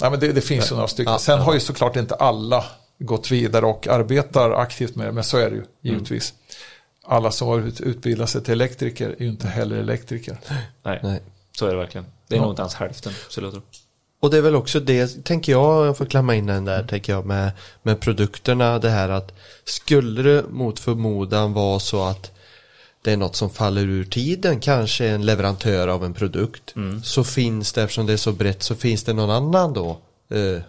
Nej, men det, det finns ju några stycken. Ja. Sen har ju såklart inte alla gått vidare och arbetar aktivt med det, men så är det ju givetvis. Alla som har ut, utbildat sig till elektriker är ju inte heller elektriker. Nej, Nej. så är det verkligen. Det är Ja. nog inte ens hälften. Och det är väl också det, tänker jag, jag får klämma in den där, tänker jag, med, med produkterna, det här att skulle det mot förmodan vara så att det är något som faller ur tiden, kanske en leverantör av en produkt, så finns det, eftersom det är så brett, så finns det någon annan då, eh,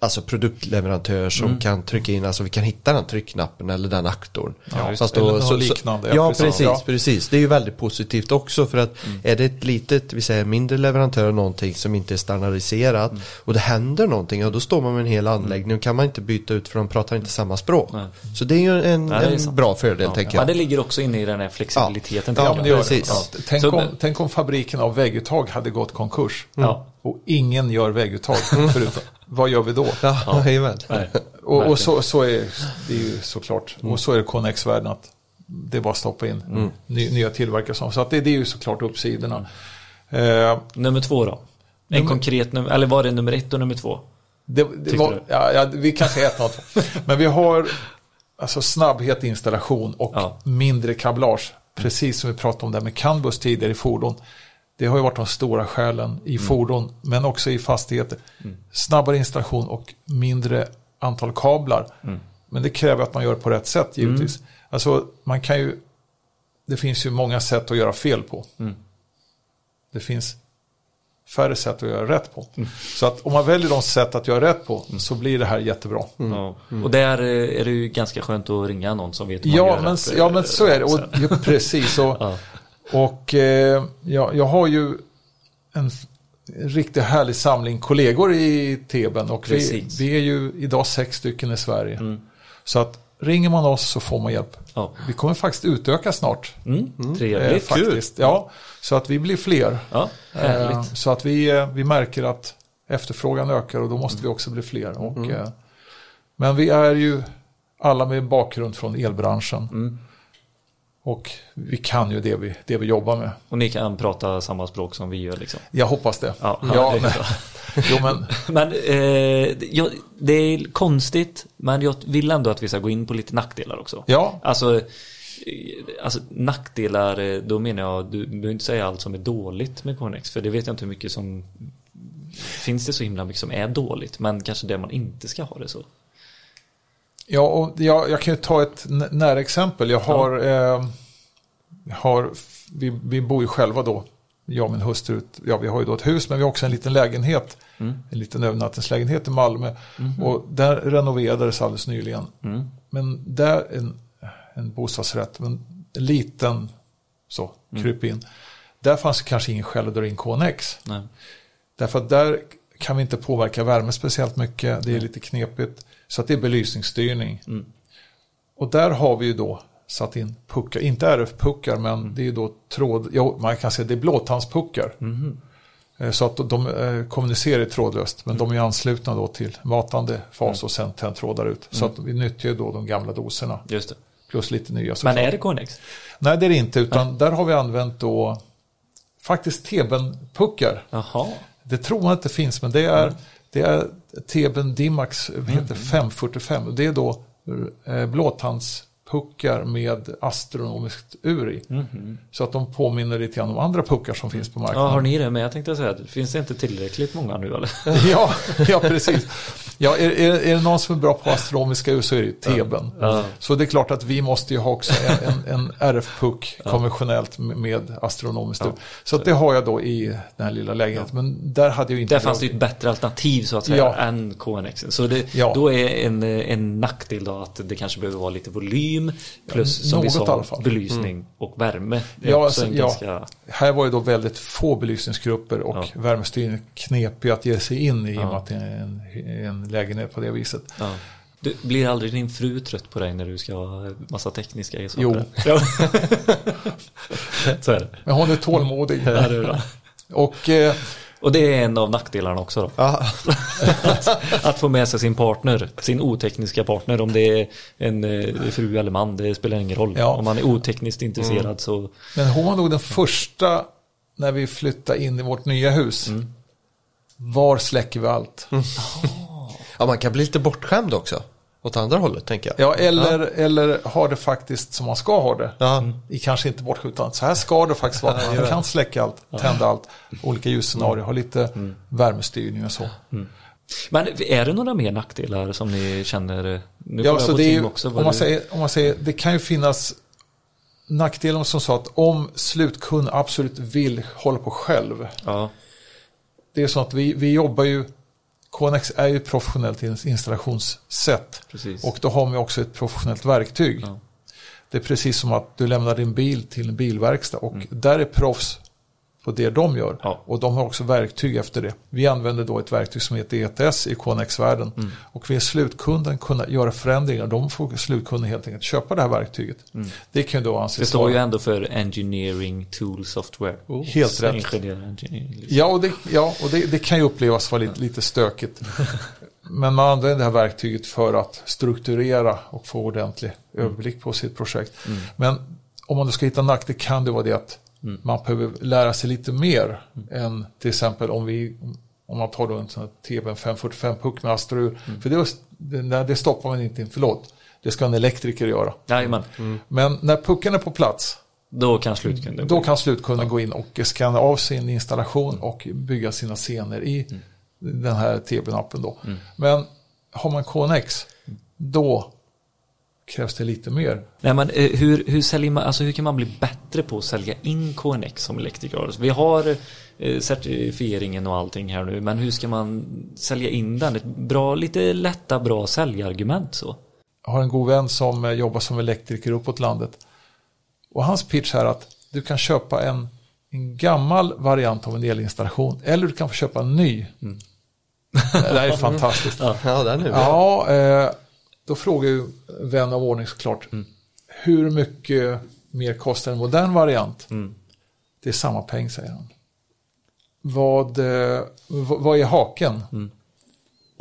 alltså produktleverantör som kan trycka in, alltså vi kan hitta den tryckknappen eller den aktorn. Ja, Fast det. Eller något liknande, ja, Ja, precis. precis, Ja. precis. Det är ju väldigt positivt också för att är det ett litet, vi säger mindre leverantör någonting som inte är standardiserat och det händer någonting, ja då står man med en hel anläggning och kan man inte byta ut för de pratar inte samma språk. Nej. Så det är ju en, Nej, är en bra fördel Ja. tänker jag. det ligger också inne i den här flexibiliteten. Ja, Ja, precis. Ja, tänk, Så- om, tänk om fabriken av vägguttag hade gått konkurs. Ja. Och ingen gör vägguttag förutom. Vad gör vi då? Ja. Nej. Och, och så, så är det är ju såklart. Och så är det KNX-världen att det är bara att stoppa in ny, nya tillverkare. Så att det, det är ju såklart uppsidorna. Eh, Nummer två då? En Nummer- konkret nummer, eller var det nummer ett och nummer två? det, det var, ja, ja, vi kan säga ett och två. Men vi har alltså snabbhet i installation och Ja. mindre kablage. Precis som vi pratade om där med CAN-bus tidigare i fordon. Det har ju varit de stora skälen i fordon, men också i fastigheter. Snabbare installation och mindre antal kablar. Men det kräver att man gör det på rätt sätt givetvis. Alltså, man kan ju, det finns ju många sätt att göra fel på. Det finns färre sätt att göra rätt på. Så att om man väljer de sätt att göra rätt på så blir det här jättebra. Ja. Och där eh, är det ju ganska skönt att ringa någon som vet hur man Ja gör men, rätt, ja, men så är det. Och, precis. Och, Ja. Och eh, ja, jag har ju en riktigt härlig samling kollegor i Teben och vi, vi är ju idag sex stycken i Sverige. Så att ringer man oss så får man hjälp. Ja. Vi kommer faktiskt utöka snart. Mm, Eh, trevligt. faktiskt. Ja, så att vi blir fler. Ja, Eh, så att vi, eh, vi märker att efterfrågan ökar och då måste vi också bli fler. Och, eh, men vi är ju alla med bakgrund från elbranschen. Och vi kan ju det vi, det vi jobbar med. Och ni kan prata samma språk som vi gör liksom. Jag hoppas det. Ja, ja, det men, jo, men Men eh, jag, det är konstigt, men jag vill ändå att vi ska gå in på lite nackdelar också. ja, Alltså, eh, alltså nackdelar, eh, då menar jag, du behöver inte säga allt som är dåligt med Connex, för det vet jag inte hur mycket som Finns det så himla mycket som är dåligt, men kanske det man inte ska ha det så. Ja, och jag, jag kan ju ta ett nära exempel. Jag har, eh, jag har vi, vi bor ju själva då, jag och min hustru, ja vi har ju då ett hus men vi har också en liten lägenhet, en liten övernattningslägenhet i Malmö. Och där renoverades alldeles nyligen. Mm. Men där, en, en bostadsrätt, men en liten så, kryp in. Där fanns det kanske ingen skäl att dra in KNX. Nej. Därför att där kan vi inte påverka värme speciellt mycket. Det är lite knepigt. Så det är belysningsstyrning. Mm. Och där har vi ju då satt in puckar. Inte RF-puckar men Mm. det är ju då tråd. Jo, man kan säga det är blåtandspuckar. Eh, Så att de eh, kommunicerar trådlöst. Men de är anslutna då till matande fas och sen tändtrådar ut. Så att vi nyttjar då de gamla doserna. Just det. Plus lite nya Men såklart. är det Connex? Nej det är det inte. Utan där har vi använt då faktiskt Teben-puckar. Det tror man inte finns, men det är, det är Teben Dimax heter 545. Det är då eh, blåtandspuckar med astronomiskt ur i. Så att de påminner lite grann om andra puckar som finns på Ja, marknaden. har ni det med? Jag tänkte säga, finns det inte tillräckligt många nu eller? ja, ja, precis. Ja, är, är, är det någon som är bra på astronomiska ur så är det Teben. Ja. Så det är klart att vi måste ju ha också en, en, RF-puck konventionellt med, astronomiskt ur. Så det har jag då i den här lilla lägenheten. Men där hade jag inte... Där fanns det ju ett bättre alternativ så att säga än KNX. Så det, då är en, en nackdel då att det kanske behöver vara lite volym plus som vi sa belysning och värme. Ja, ja. ganska... Här var ju då väldigt få belysningsgrupper och Ja. värmestyrning knepig att ge sig in i och med att det är en, en lägenhet på det viset. Ja. Du, blir aldrig din fru trött på dig när du ska ha massa tekniska saker? Jo. Så är det. Men hon är tålmodig. Ja, det är bra. och eh, Och det är en av nackdelarna också då. Ja, Att få med sig sin partner, sin otekniska partner, om det är en eh, fru eller man, det spelar ingen roll. Ja. Om man är otekniskt intresserad så, Men hon var nog den första när vi flyttade in i vårt nya hus. Mm. Var släcker vi allt? ja, man kan bli lite bortskämd också. Åt andra hållet tänker jag. Ja, eller, eller har det faktiskt som man ska ha det. Ja. I kanske inte bortskjutan. Så här ska det faktiskt vara. att Man kan släcka allt, tända allt, olika ljusscenarier, ha lite värmestyrning och så. Men är det några mer nackdelar som ni känner? Nu Ja, så på det är ju, också. om, man du- säger, om man säger, det kan ju finnas nackdelar som sa att om slutkund absolut vill hålla på själv. Ja, Det är så att vi, vi jobbar ju, KNX är ju ett professionellt ins- installationssätt. precis. Och då har man också ett professionellt verktyg. Ja. Det är precis som att du lämnar din bil till en bilverkstad och Mm. där är proffs på det de gör. Ja. Och de har också verktyg efter det. Vi använder då ett verktyg som heter ETS i KNX-världen. Mm. Och vill slutkunden kunna göra förändringar, de får slutkunden helt enkelt köpa det här verktyget. Det kan ju då anses Mm. det står ju vara- ändå för Engineering Tool Software. Helt Så rätt. Liksom. Ja, och, det, ja, och det, det kan ju upplevas vara lite, lite stökigt. Men man använder det här verktyget för att strukturera och få ordentlig överblick på sitt projekt. Men om man då ska hitta nackdel kan det vara det att man behöver lära sig lite mer än till exempel om vi om man tar då en sån här TB 545-puck med Astrur. För det, det, det stoppar man inte in, förlåt. Det ska en elektriker göra. Jajamän, Men när pucken är på plats då kan slutkunden då gå. kan slutkunden gå in och scanna av sin installation och bygga sina scener i den här TB-appen då. Men har man KNX, då krävs det lite mer. Nej, men, eh, hur, hur, säljer man, alltså, hur kan man bli bättre på att sälja in KNX som elektriker? Vi har eh, certifieringen och allting här nu, men hur ska man sälja in den? Ett bra, lite lätta, bra säljargument så. Jag har en god vän som eh, jobbar som elektriker uppåt landet. Och hans pitch är att du kan köpa en en gammal variant av en elinstallation eller du kan få köpa en ny. Det här är fantastiskt. Ja, den är bra. Ja, eh, då frågar ju vän av ordning såklart. Hur mycket mer kostar en modern variant? Det är samma peng säger han. Vad, eh, vad är haken?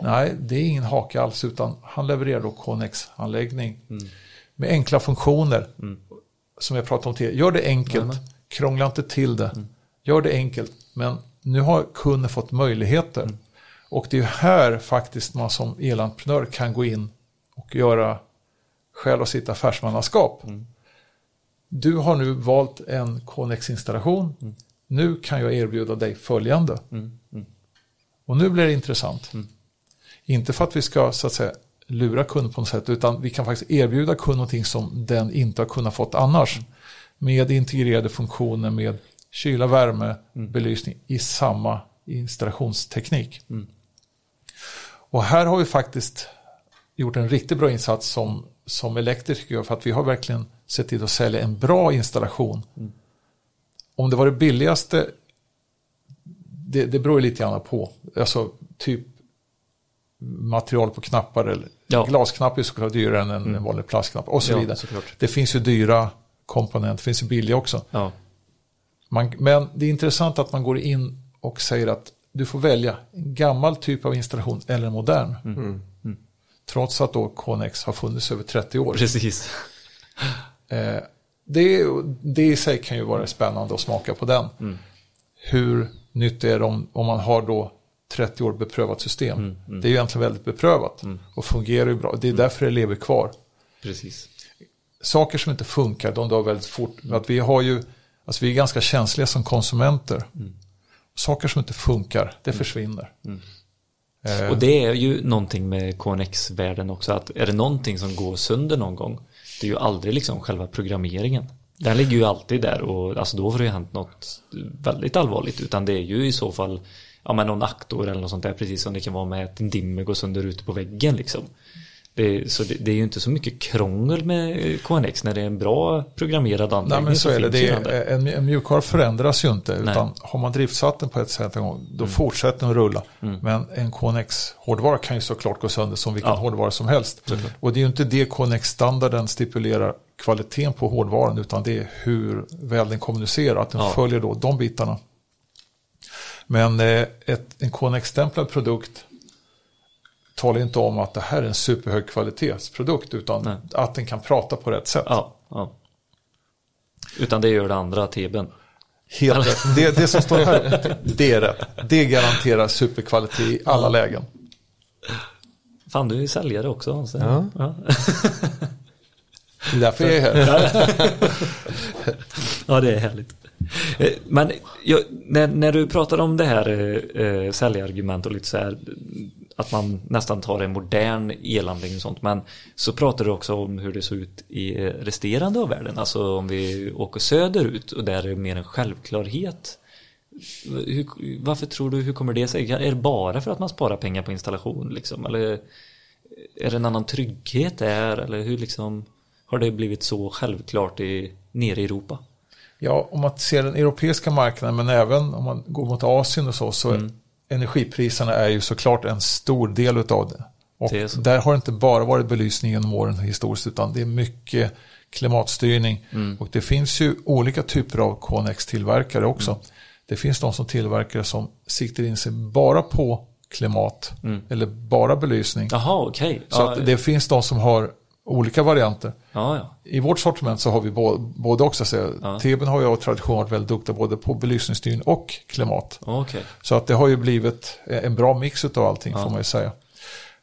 Nej, det är ingen hake alls utan han levererar då Connex-anläggning med enkla funktioner som jag pratade om tidigare. Gör det enkelt, krångla inte till det. Gör det enkelt, men nu har kunden fått möjligheter. Och det är här faktiskt man som elentreprenör kan gå in och göra själv och sitt affärsmannaskap. Du har nu valt en Connex-installation. Nu kan jag erbjuda dig följande. Och nu blir det intressant. Inte för att vi ska så att säga lura kunden på något sätt utan vi kan faktiskt erbjuda kunden någonting som den inte har kunnat fått annars. Med integrerade funktioner med kyla, värme, belysning i samma installationsteknik. Och här har vi faktiskt gjort en riktigt bra insats som, som elektriker för att vi har verkligen sett till att sälja en bra installation. Om det var det billigaste, det, det beror ju lite grann på. Alltså typ material på knappar eller Ja. glasknapp är såklart dyrare än en vanlig plastknapp och så Ja, vidare. såklart. Det finns ju dyra komponenter, det finns ju billiga också. Ja. Man, men det är intressant att man går in och säger att du får välja en gammal typ av installation eller en modern. Mm. Trots att då Connex har funnits över 30 år. Precis. Eh, det, det i sig kan ju vara spännande att smaka på den. Mm. Hur nytt är det om, om man har då 30 år beprövat system. Mm, Det är ju egentligen väldigt beprövat och fungerar ju bra. Det är därför det lever kvar. Precis. saker som inte funkar, de dör väldigt fort. Att vi, har ju, alltså vi är ganska känsliga som konsumenter. Saker som inte funkar, det försvinner. Eh. Och det är ju någonting med KNX-världen också att är det någonting som går sönder någon gång det är ju aldrig liksom själva programmeringen. Den ligger ju alltid där och alltså då har det ju hänt något väldigt allvarligt utan det är ju i så fall ja men någon aktor eller något sånt där precis som det kan vara med att en dimmer går sönder ute på väggen liksom. Det, så det, det är ju inte så mycket krångel med KNX när det är en bra programmerad Nej anläggning. men så är det, det är, där. en, en mjukvara förändras ju inte. Utan har man driftsatt den på ett sätt en gång, då fortsätter den att rulla. Men en KNX-hårdvara kan ju såklart gå sönder som vilken Ja. hårdvara som helst. Och det är ju inte det KNX-standarden stipulerar kvaliteten på hårdvaran, utan det är hur väl den kommunicerar, att den Ja. följer då de bitarna. Men eh, ett, en KNX-stämplad produkt talar inte om att det här är en superhögkvalitetsprodukt, utan Nej. att den kan prata på rätt sätt. Ja, ja. Utan det gör det andra TBn. Helt rätt. Det, det som står här, det är rätt. Det garanterar superkvalitet i alla lägen. Fan du är säljare också. Ja. Ja. Det är därför jag är här. Ja, det är härligt. Eh, Men jag, när, när du pratar om det här eh, eh, säljargument och lite så här att man nästan tar en modern elanläggning och sånt. Men så pratar du också om hur det såg ut i eh, resterande av världen. Alltså om vi åker söderut och där är det mer en självklarhet. Hur, varför tror du, hur kommer det sig? Är det bara för att man sparar pengar på installation liksom? Eller är det en annan trygghet där? Eller hur liksom har det blivit så självklart i, nere i Europa? Ja, om man ser den europeiska marknaden, men även om man går mot Asien och så, så är energipriserna är ju såklart en stor del av det. Och Det där har det inte bara varit belysning genom åren historiskt, utan det är mycket klimatstyrning. Och det finns ju olika typer av KNX-tillverkare också. Det finns de som tillverkar som siktar in sig bara på klimat eller bara belysning. Jaha, okej. Så Ja, det finns de som har olika varianter. ja, ja. I vårt sortiment så har vi både, både också. Så Ja. TBn har ju av tradition varit väldigt duktiga både på belysningsstyrning och klimat. Okej. Så att det har ju blivit en bra mix av allting får man ju säga.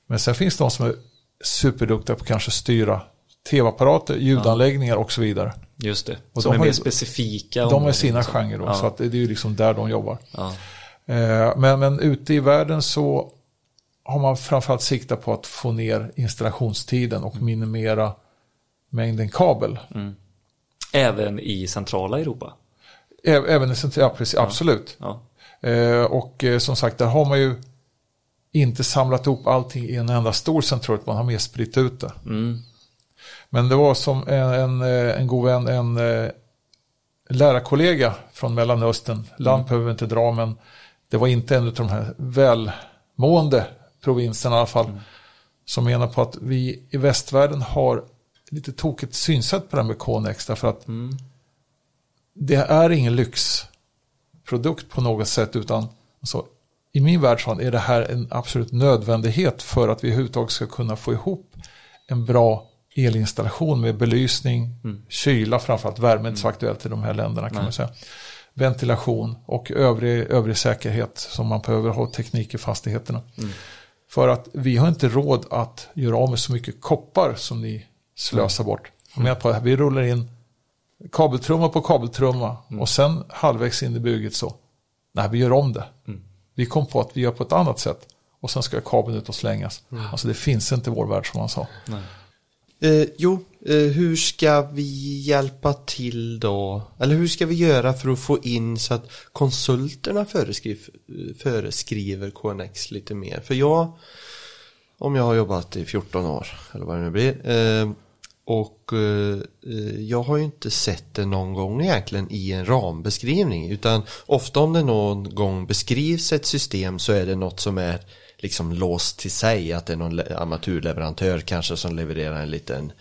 Men sen finns det de som är superduktiga på kanske styra tv-apparater, ljudanläggningar och så vidare. Just det. Och Som de är mer ju- specifika. De områden, sina liksom. genrer då, Ja. så att det är ju liksom där de jobbar. Ja. Eh, Men, men ute i världen så har man framförallt siktat på att få ner installationstiden och minimera mängden kabel. Även i centrala Europa. Ä- Även i central, ja, precis, absolut. Ja. Eh, och eh, som sagt, där har man ju inte samlat ihop allting i en enda stor central, man har mer spritt ut det. Mm. Men det var som en, en, eh, en god vän, en, eh, lärarkollega från Mellanöstern, land behöver vi inte dra, men det var inte en av de här välmående provinserna i alla fall, som menar på att vi i västvärlden har lite tokigt synsätt på det här med Konex, därför att det är ingen lyxprodukt på något sätt, utan alltså, i min värld är det här en absolut nödvändighet för att vi överhuvudtaget ska kunna få ihop en bra elinstallation med belysning, kyla, framförallt värme, inte så aktuellt i de här länderna kan man säga. Ventilation och övrig, övrig säkerhet som man behöver ha teknik i fastigheterna. För att vi har inte råd att göra av med så mycket koppar som ni slösar bort. Jag menar på det här, vi rullar in kabeltrumma på kabeltrumma och sen halvvägs in i bygget så, nej vi gör om det. Vi kom på att vi gör på ett annat sätt och sen ska kabeln ut och slängas. Alltså det finns inte i vår värld som man sa. Eh, jo, Eh, hur ska vi hjälpa till då? Eller hur ska vi göra för att få in så att konsulterna föreskriv, föreskriver KNX lite mer? För jag, om jag har jobbat i 14 år, eller vad det nu blir, eh, och eh, eh, jag har ju inte sett det någon gång egentligen i en rambeskrivning, utan ofta om det någon gång beskrivs ett system så är det något som är liksom låst till sig, att det är någon armaturleverantör amatörleverantör kanske som levererar en liten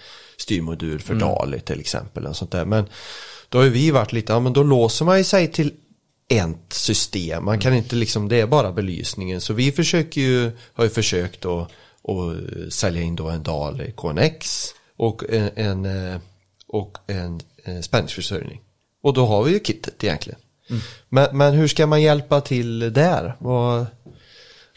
styrmodul för DALI till exempel. Och sånt där. Men då har vi varit lite, ja men då låser man ju sig till ett system. Man kan inte liksom, det är bara belysningen. Så vi försöker ju, har ju försökt att, att sälja in då en DALI KNX och en, en, eh, och en, en spänningsförsörjning. Och då har vi ju kittet egentligen. Men, men hur ska man hjälpa till där? Vad,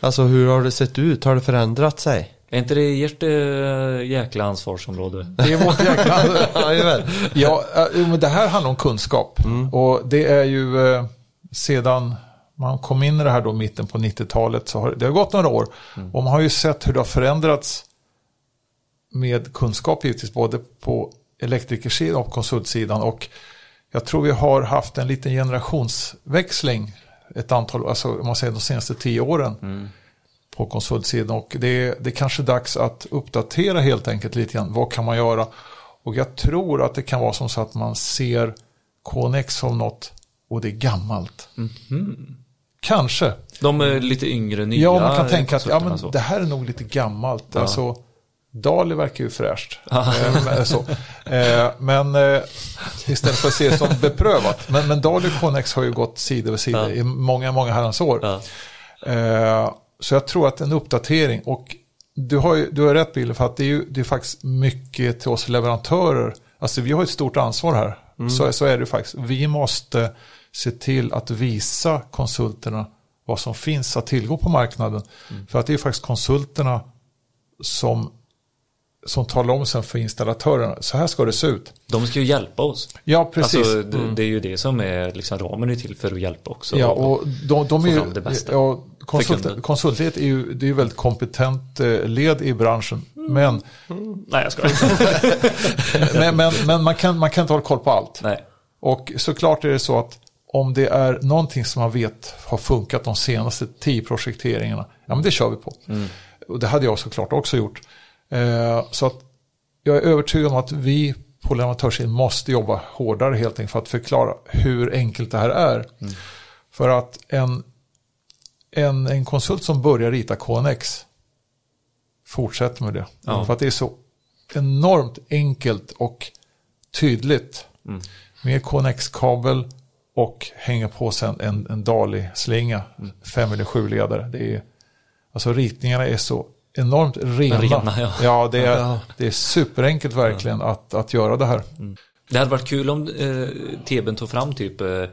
alltså hur har det sett ut? Har det förändrat sig? Är inte det ert äh, jäkla ansvarsområde? Det är vårt jäkla... Jajamän. Ja, eh, men det här handlar om kunskap. Och det är ju eh, sedan man kom in i det här då mitten på 90-talet så har det har gått några år. Och man har ju sett hur det har förändrats med kunskap givetvis både på elektrikersidan och konsultsidan. Och jag tror vi har haft en liten generationsväxling ett antal, alltså om man säger de senaste tio åren på konsultsidan. Och det, det är kanske dags att uppdatera helt enkelt lite grann. Vad kan man göra? Och jag tror att det kan vara som så att man ser KNX som något och det är gammalt. Kanske. De är lite yngre, nya Ja, man kan tänka att ja, men så. det här är nog lite gammalt. Alltså, Dali verkar ju fräscht. Eh, men, så. Eh, men eh, istället för att se det som beprövat. Men, men Dali och KNX har ju gått sida vid sida i många, många herrans år. Ja. Så jag tror att en uppdatering och du har ju du har rätt Bill för att det är ju det är faktiskt mycket till oss leverantörer. Alltså vi har ett stort ansvar här. Så, så är det faktiskt. Vi måste se till att visa konsulterna vad som finns att tillgå på marknaden. För att det är faktiskt konsulterna som, som talar om sen för installatörerna. Så här ska det se ut. De ska ju hjälpa oss. Ja, precis. Alltså, det, det är ju det som är liksom ramen är till för att hjälpa också. Ja, och de, de är få ju, det bästa ja, konsult, kunden. konsultledet är ju, det är ju väldigt kompetent eh, led i branschen. Men, Nej, jag skojar. men, men, men man, kan, man kan inte hålla koll på allt. Nej. Och såklart är det så att om det är någonting som man vet har funkat de senaste tio projekteringarna, ja men det kör vi på. Och det hade jag såklart också gjort. Eh, så att jag är övertygad om att vi på leverantörssidan måste jobba hårdare helt enkelt för att förklara hur enkelt det här är. För att en, en, en konsult som börjar rita KNX fortsätter med det. Ja. För att det är så enormt enkelt och tydligt. Med KNX-kabel och hänga på sen en, en Dali-slinga. Fem eller sju ledare. Det är, alltså ritningarna är så enormt rena. Rena, ja. det, är, det är superenkelt verkligen att, att göra det här. Det hade varit kul om eh, TBn tog fram typ eh,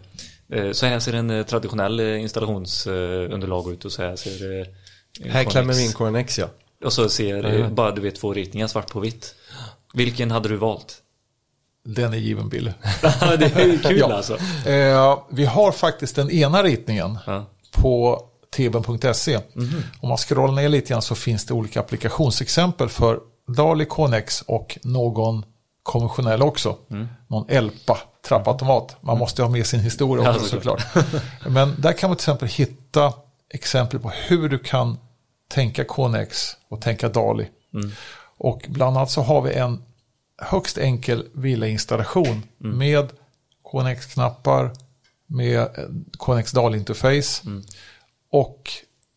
så här ser en eh, traditionell eh, installationsunderlag ut och så här ser eh, Här klämmer vi in KNX ja. Och så ser eh, bara du vet två ritningar svart på vitt. Vilken hade du valt? Den är given Bill. det är kul Ja. alltså. Eh, vi har faktiskt den ena ritningen Ja. på tben.se. Om man scrollar ner lite grann så finns det olika applikationsexempel för Dali KNX och någon konventionell också. Någon Elpa trappautomat. Man måste ha med sin historia Ja, också såklart. såklart. Men där kan man till exempel hitta exempel på hur du kan tänka KNX och tänka Dali. Och bland annat så har vi en högst enkel villainstallation med KNX-knappar med eh, KNX DAL-interface och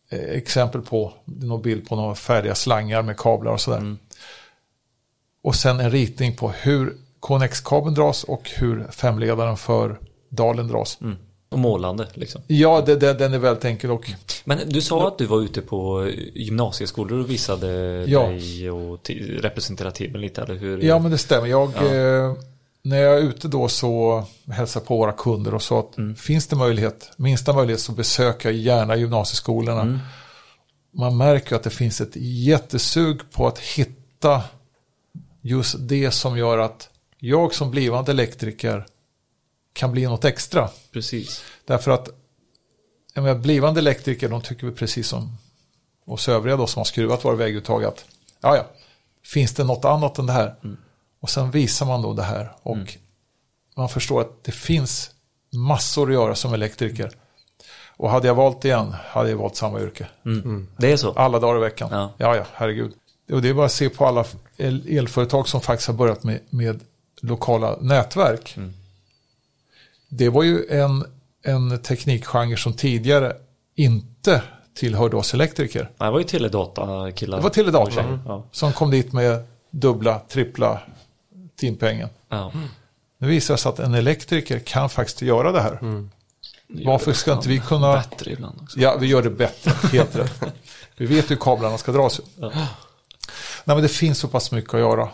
eh, exempel på, det någon bild på några färdiga slangar med kablar och sådär. Och sen en ritning på hur KNX-kabeln dras och hur femledaren för dalen dras. Och målande liksom. Ja, det, det, den är väldigt enkel och Men du sa att du var ute på gymnasieskolor och visade Ja. dig och representerade teamen lite, eller hur? Ja, men det stämmer. Jag, eh, när jag är ute då så hälsar på våra kunder och så att finns det möjlighet, minsta möjlighet så besöka gärna gymnasieskolorna. Man märker att det finns ett jättesug på att hitta just det som gör att jag som blivande elektriker kan bli något extra. Precis. Därför att jag menar, blivande elektriker, de tycker väl precis som oss övriga då som har skruvat våra vägguttag att ja, ja, finns det något annat än det här? Och sen visar man då det här och man förstår att det finns massor att göra som elektriker. Och hade jag valt igen hade jag valt samma yrke. Det är så? Alla dagar i veckan. Ja. Ja, ja, herregud. Och det är bara att se på alla el- elföretag som faktiskt har börjat med, med lokala nätverk. Det var ju en, en teknikgenre som tidigare inte tillhörde oss elektriker. Nej, det var ju teledata-killar. Det var teledata Ja. som kom dit med dubbla, trippla timpengen. Ja. Nu visar det sig att en elektriker kan faktiskt göra det här. Varför ska inte vi kunna... Bättre ibland också. Ja, vi gör det bättre, helt rätt. Vi vet hur kablarna ska dras. Ja. Nej, men det finns så pass mycket att göra.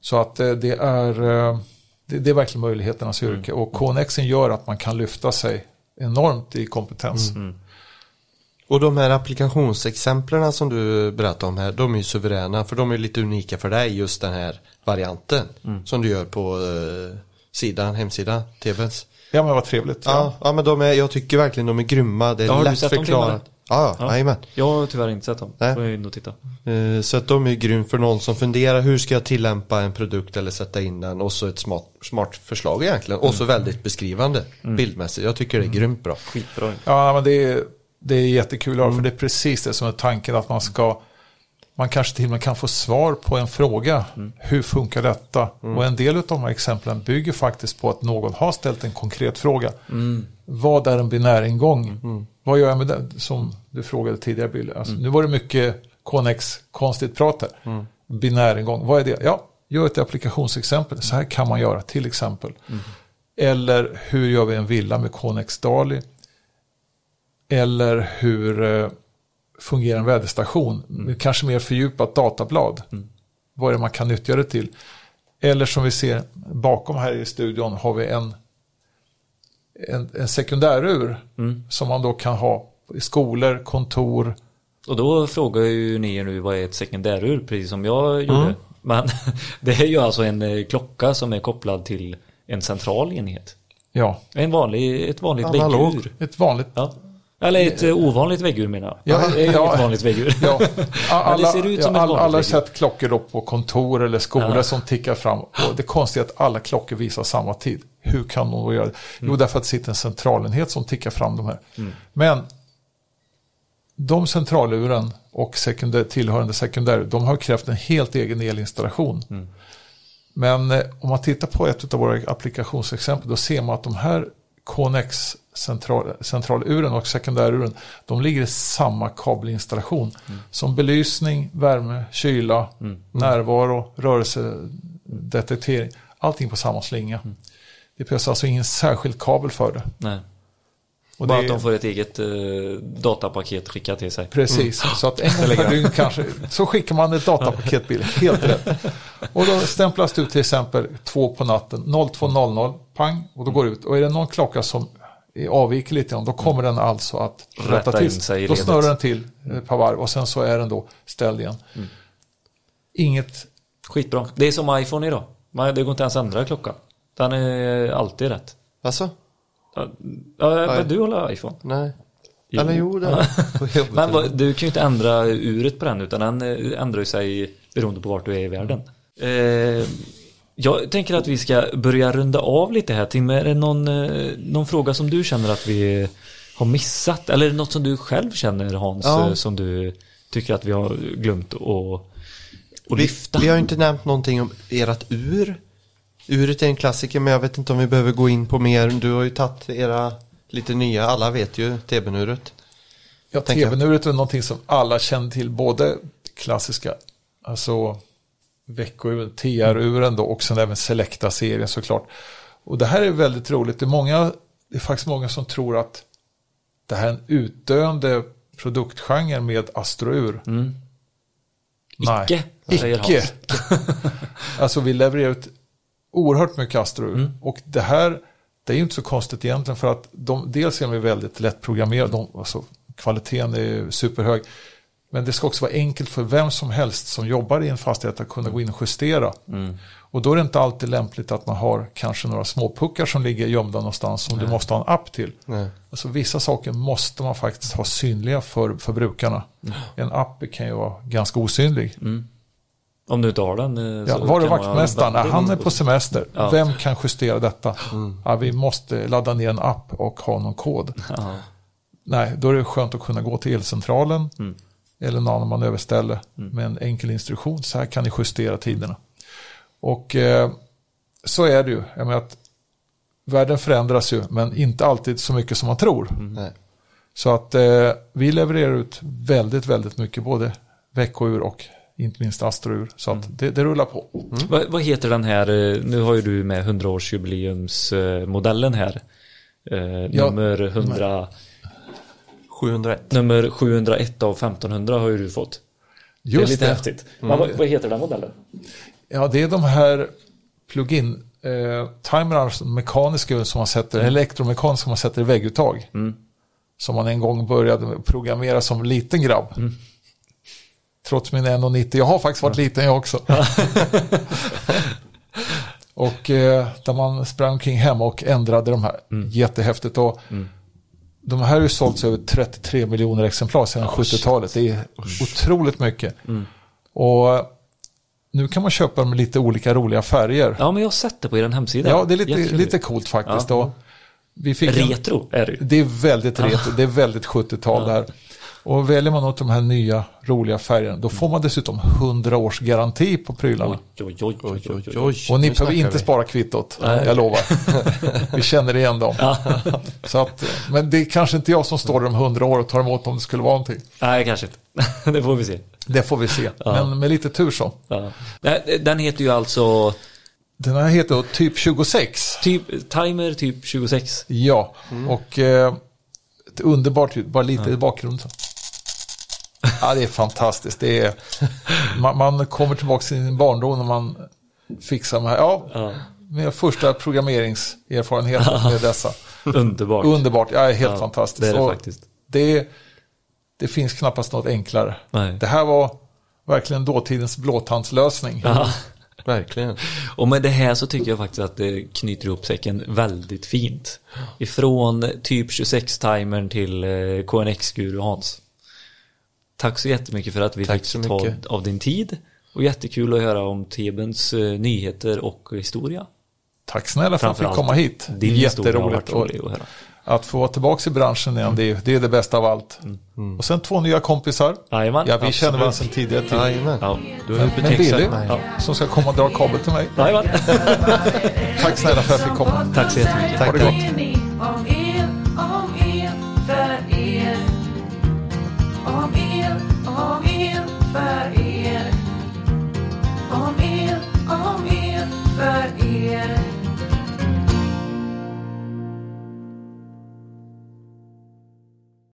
Så att eh, det är, eh, det, det är verkligen möjligheternas yrke. Och KNXen gör att man kan lyfta sig enormt i kompetens. Och de här applikationsexemplen som du berättade om här, de är ju suveräna för de är lite unika för dig just den här varianten som du gör på eh, sidan, hemsidan, TVns. Ja, men vad trevligt. Ja, ja men de är, jag tycker verkligen de är grymma, det är Ja, lätt förklarat. Ja, ja, jajamän. Jag har tyvärr inte sett dem. Nej. Får jag in och titta. Eh, Så att de är grym för någon som funderar hur ska jag tillämpa en produkt eller sätta in den och så ett smart, smart förslag egentligen och så väldigt beskrivande bildmässigt. Jag tycker det är grymt bra. Skitbra. Ja, men det är, det är jättekul att höra, för det är precis det som är tanken att man ska man kanske till och med kan få svar på en fråga. Hur funkar detta? Och en del av de här exemplen bygger faktiskt på att någon har ställt en konkret fråga. Vad är en binäringång? Vad gör jag med det? Som du frågade tidigare Bill. Alltså, Nu var det mycket Connex konstigt prat här. Binäringång, vad är det? Ja, gör ett applikationsexempel. Så här kan man göra till exempel. Eller hur gör vi en villa med Connex Dali? Eller hur eh, fungerar en väderstation? Med kanske mer fördjupat datablad. Vad är det man kan nyttja det till? Eller som vi ser bakom här i studion har vi en, en, en sekundärur som man då kan ha i skolor, kontor. Och då frågar ju ni nu vad är ett sekundärur, precis som jag gjorde. Men det är ju alltså en eh, klocka som är kopplad till en central enhet. Ja, En vanlig, ett vanligt Analog. väggur. ett vanligt. Ja. Eller ett eh, ovanligt väggur menar jag. Ja, är ja. ett vanligt väggur. Ja, alla, ser ut som ja, alla, alla har sett klockor då på kontor eller skolor Ja. som tickar fram. Och det konstiga är att alla klockor visar samma tid. Hur kan de då göra det? Mm. Jo, därför att det sitter en centralenhet som tickar fram de här. Men de centraluren och sekundär, tillhörande sekundär, de har krävt en helt egen elinstallation. Mm. Men eh, om man tittar på ett av våra applikationsexempel, då ser man att de här Connex central, centraluren och sekundäruren, de ligger i samma kabelinstallation. Som belysning, värme, kyla, närvaro, rörelsedetektering. Allting på samma slinga. Det behövs alltså ingen särskild kabel för det. Nej. Och Bara det att de får ett eget eh, datapaket skickat till sig. Precis, så att en gång per dygn kanske, så skickar man ett datapaketbil, helt rätt. Och då stämplas ut till exempel två på natten, 02.00, pang, och då går det ut. Och är det någon klocka som avviker lite grann, då kommer den alltså att rätta, Rätta till. sig Då snurrar den till ett par varv och sen så är den då ställd igen. Inget, Skitbra. Det är som iPhone idag. Det går inte ens att ändra klockan. Den är alltid rätt. Alltså? Ja, men du håller iPhone. Nej. Jo. Eller jo, det Men vad- du kan ju inte ändra uret på den utan den eh, ändrar ju sig beroende på vart du är i världen. Eh, jag tänker att vi ska börja runda av lite här Tim. Är det någon, eh, någon fråga som du känner att vi har missat? Eller är det något som du själv känner Hans Ja. som du tycker att vi har glömt att, att vi, lyfta? vi har ju inte nämnt någonting om ert ur. Uret är en klassiker men jag vet inte om vi behöver gå in på mer. Du har ju tagit era lite nya, alla vet ju TBN-uret. Ja, tv-nuret är någonting som alla känner till, både klassiska, alltså veckouren, TR-uren då och sen även Selecta-serien såklart. Och det här är väldigt roligt, det är, många, det är faktiskt många som tror att det här är en utdöende produktgenre med astrour. Mm. Nej. Icke, Icke. Alltså vi levererar ut oerhört mycket astrour. Mm. Och det här, det är ju inte så konstigt egentligen för att de, dels är de väldigt lättprogrammerade, de, alltså, kvaliteten är superhög. Men det ska också vara enkelt för vem som helst som jobbar i en fastighet att kunna gå in och justera. Mm. Och då är det inte alltid lämpligt att man har kanske några småpuckar som ligger gömda någonstans som du måste ha en app till. Nej. Alltså vissa saker måste man faktiskt ha synliga för, för brukarna. Mm. En app kan ju vara ganska osynlig. Om du inte har den. eh, Ja, var är man vaktmästaren? Nej, han är på semester. Ja. Mm. Vem kan justera detta? Ja, vi måste ladda ner en app och ha någon kod. Ja. Nej, då är det skönt att kunna gå till elcentralen Mm. eller någon annan manöverställe med en enkel instruktion. Så här kan ni justera tiderna. Och eh, så är det ju. Jag menar att världen förändras ju, men inte alltid så mycket som man tror. Nej. Så att eh, vi levererar ut väldigt, väldigt mycket, både veckour och inte minst astrour. Så att det, det rullar på. Vad, vad heter den här, eh, nu har ju du med 100-årsjubileumsmodellen här. Eh, Ja, nummer 100, 701. nummer 701 av 1500 har ju du fått. det är Just lite det. häftigt. Men vad, vad heter den modellen? Ja, det är de här plug-in eh, alltså mekaniska som man sätter, elektromekaniska som man sätter i vägguttag. Mm. Som man en gång började programmera som liten grabb. Mm. Trots min 1,90. Jag har faktiskt varit liten jag också. och eh, där man sprang omkring hemma och ändrade de här. Mm. Jättehäftigt. Och De här har ju sålts över 33 miljoner exemplar sedan 70-talet. Det är otroligt mycket. Mm. Och eh, nu kan man köpa dem med lite olika roliga färger. Ja, men jag har sett det på er hemsida. Ja, det är lite, lite coolt faktiskt. Ja. Vi fick en- Retro är det ju. det är väldigt retro, det är väldigt 70-tal det här. Och väljer man åt de här nya roliga färgerna, då får man dessutom 100 års garanti på prylarna. Oj, oj, oj, oj, oj, oj. Och ni behöver inte vi. spara kvittot, Nej. jag lovar. Vi känner igen dem. Så att, men det är kanske inte jag som står där om 100 år och tar emot om det skulle vara någonting. Nej, kanske inte. det får vi se. Det får vi se, men med lite tur så. Ja. Den heter ju alltså Den här heter då typ 26. typ, Timer typ 26. Ja, och eh, ett underbart ljud, bara lite i bakgrunden. Ja, det är fantastiskt. Det är, man, man kommer tillbaka till sin barndom när man fixar här. Ja, Ja. min första programmeringserfarenhet med dessa. Underbart. Underbart, ja, det är helt Ja, fantastiskt. det är det Och faktiskt. Det, det finns knappast något enklare. Nej. Det här var verkligen dåtidens blåtandslösning. Ja. Verkligen. Och med det här så tycker jag faktiskt att det knyter ihop säcken väldigt fint. Ifrån typ 26-timern till eh, KNX-guru Hans. Tack så jättemycket för att vi Tack fick ta mycket. av din tid. Och jättekul att höra om Tebens eh, nyheter och historia. Tack snälla för att jag fick komma hit. Din Jätteroligt. att höra. Att få vara tillbaka i branschen igen, det är, det är det bästa av allt. Mm. Och sen två nya kompisar. Jajamän, Ja, vi absolut. känner varandra sedan tidigare. Till. Jajamän. Ja. Du har Men Billy, mig. som ska komma och dra kabel till mig. Jajamän. Tack snälla för att jag fick komma. Tack så jättemycket. Ha det gott.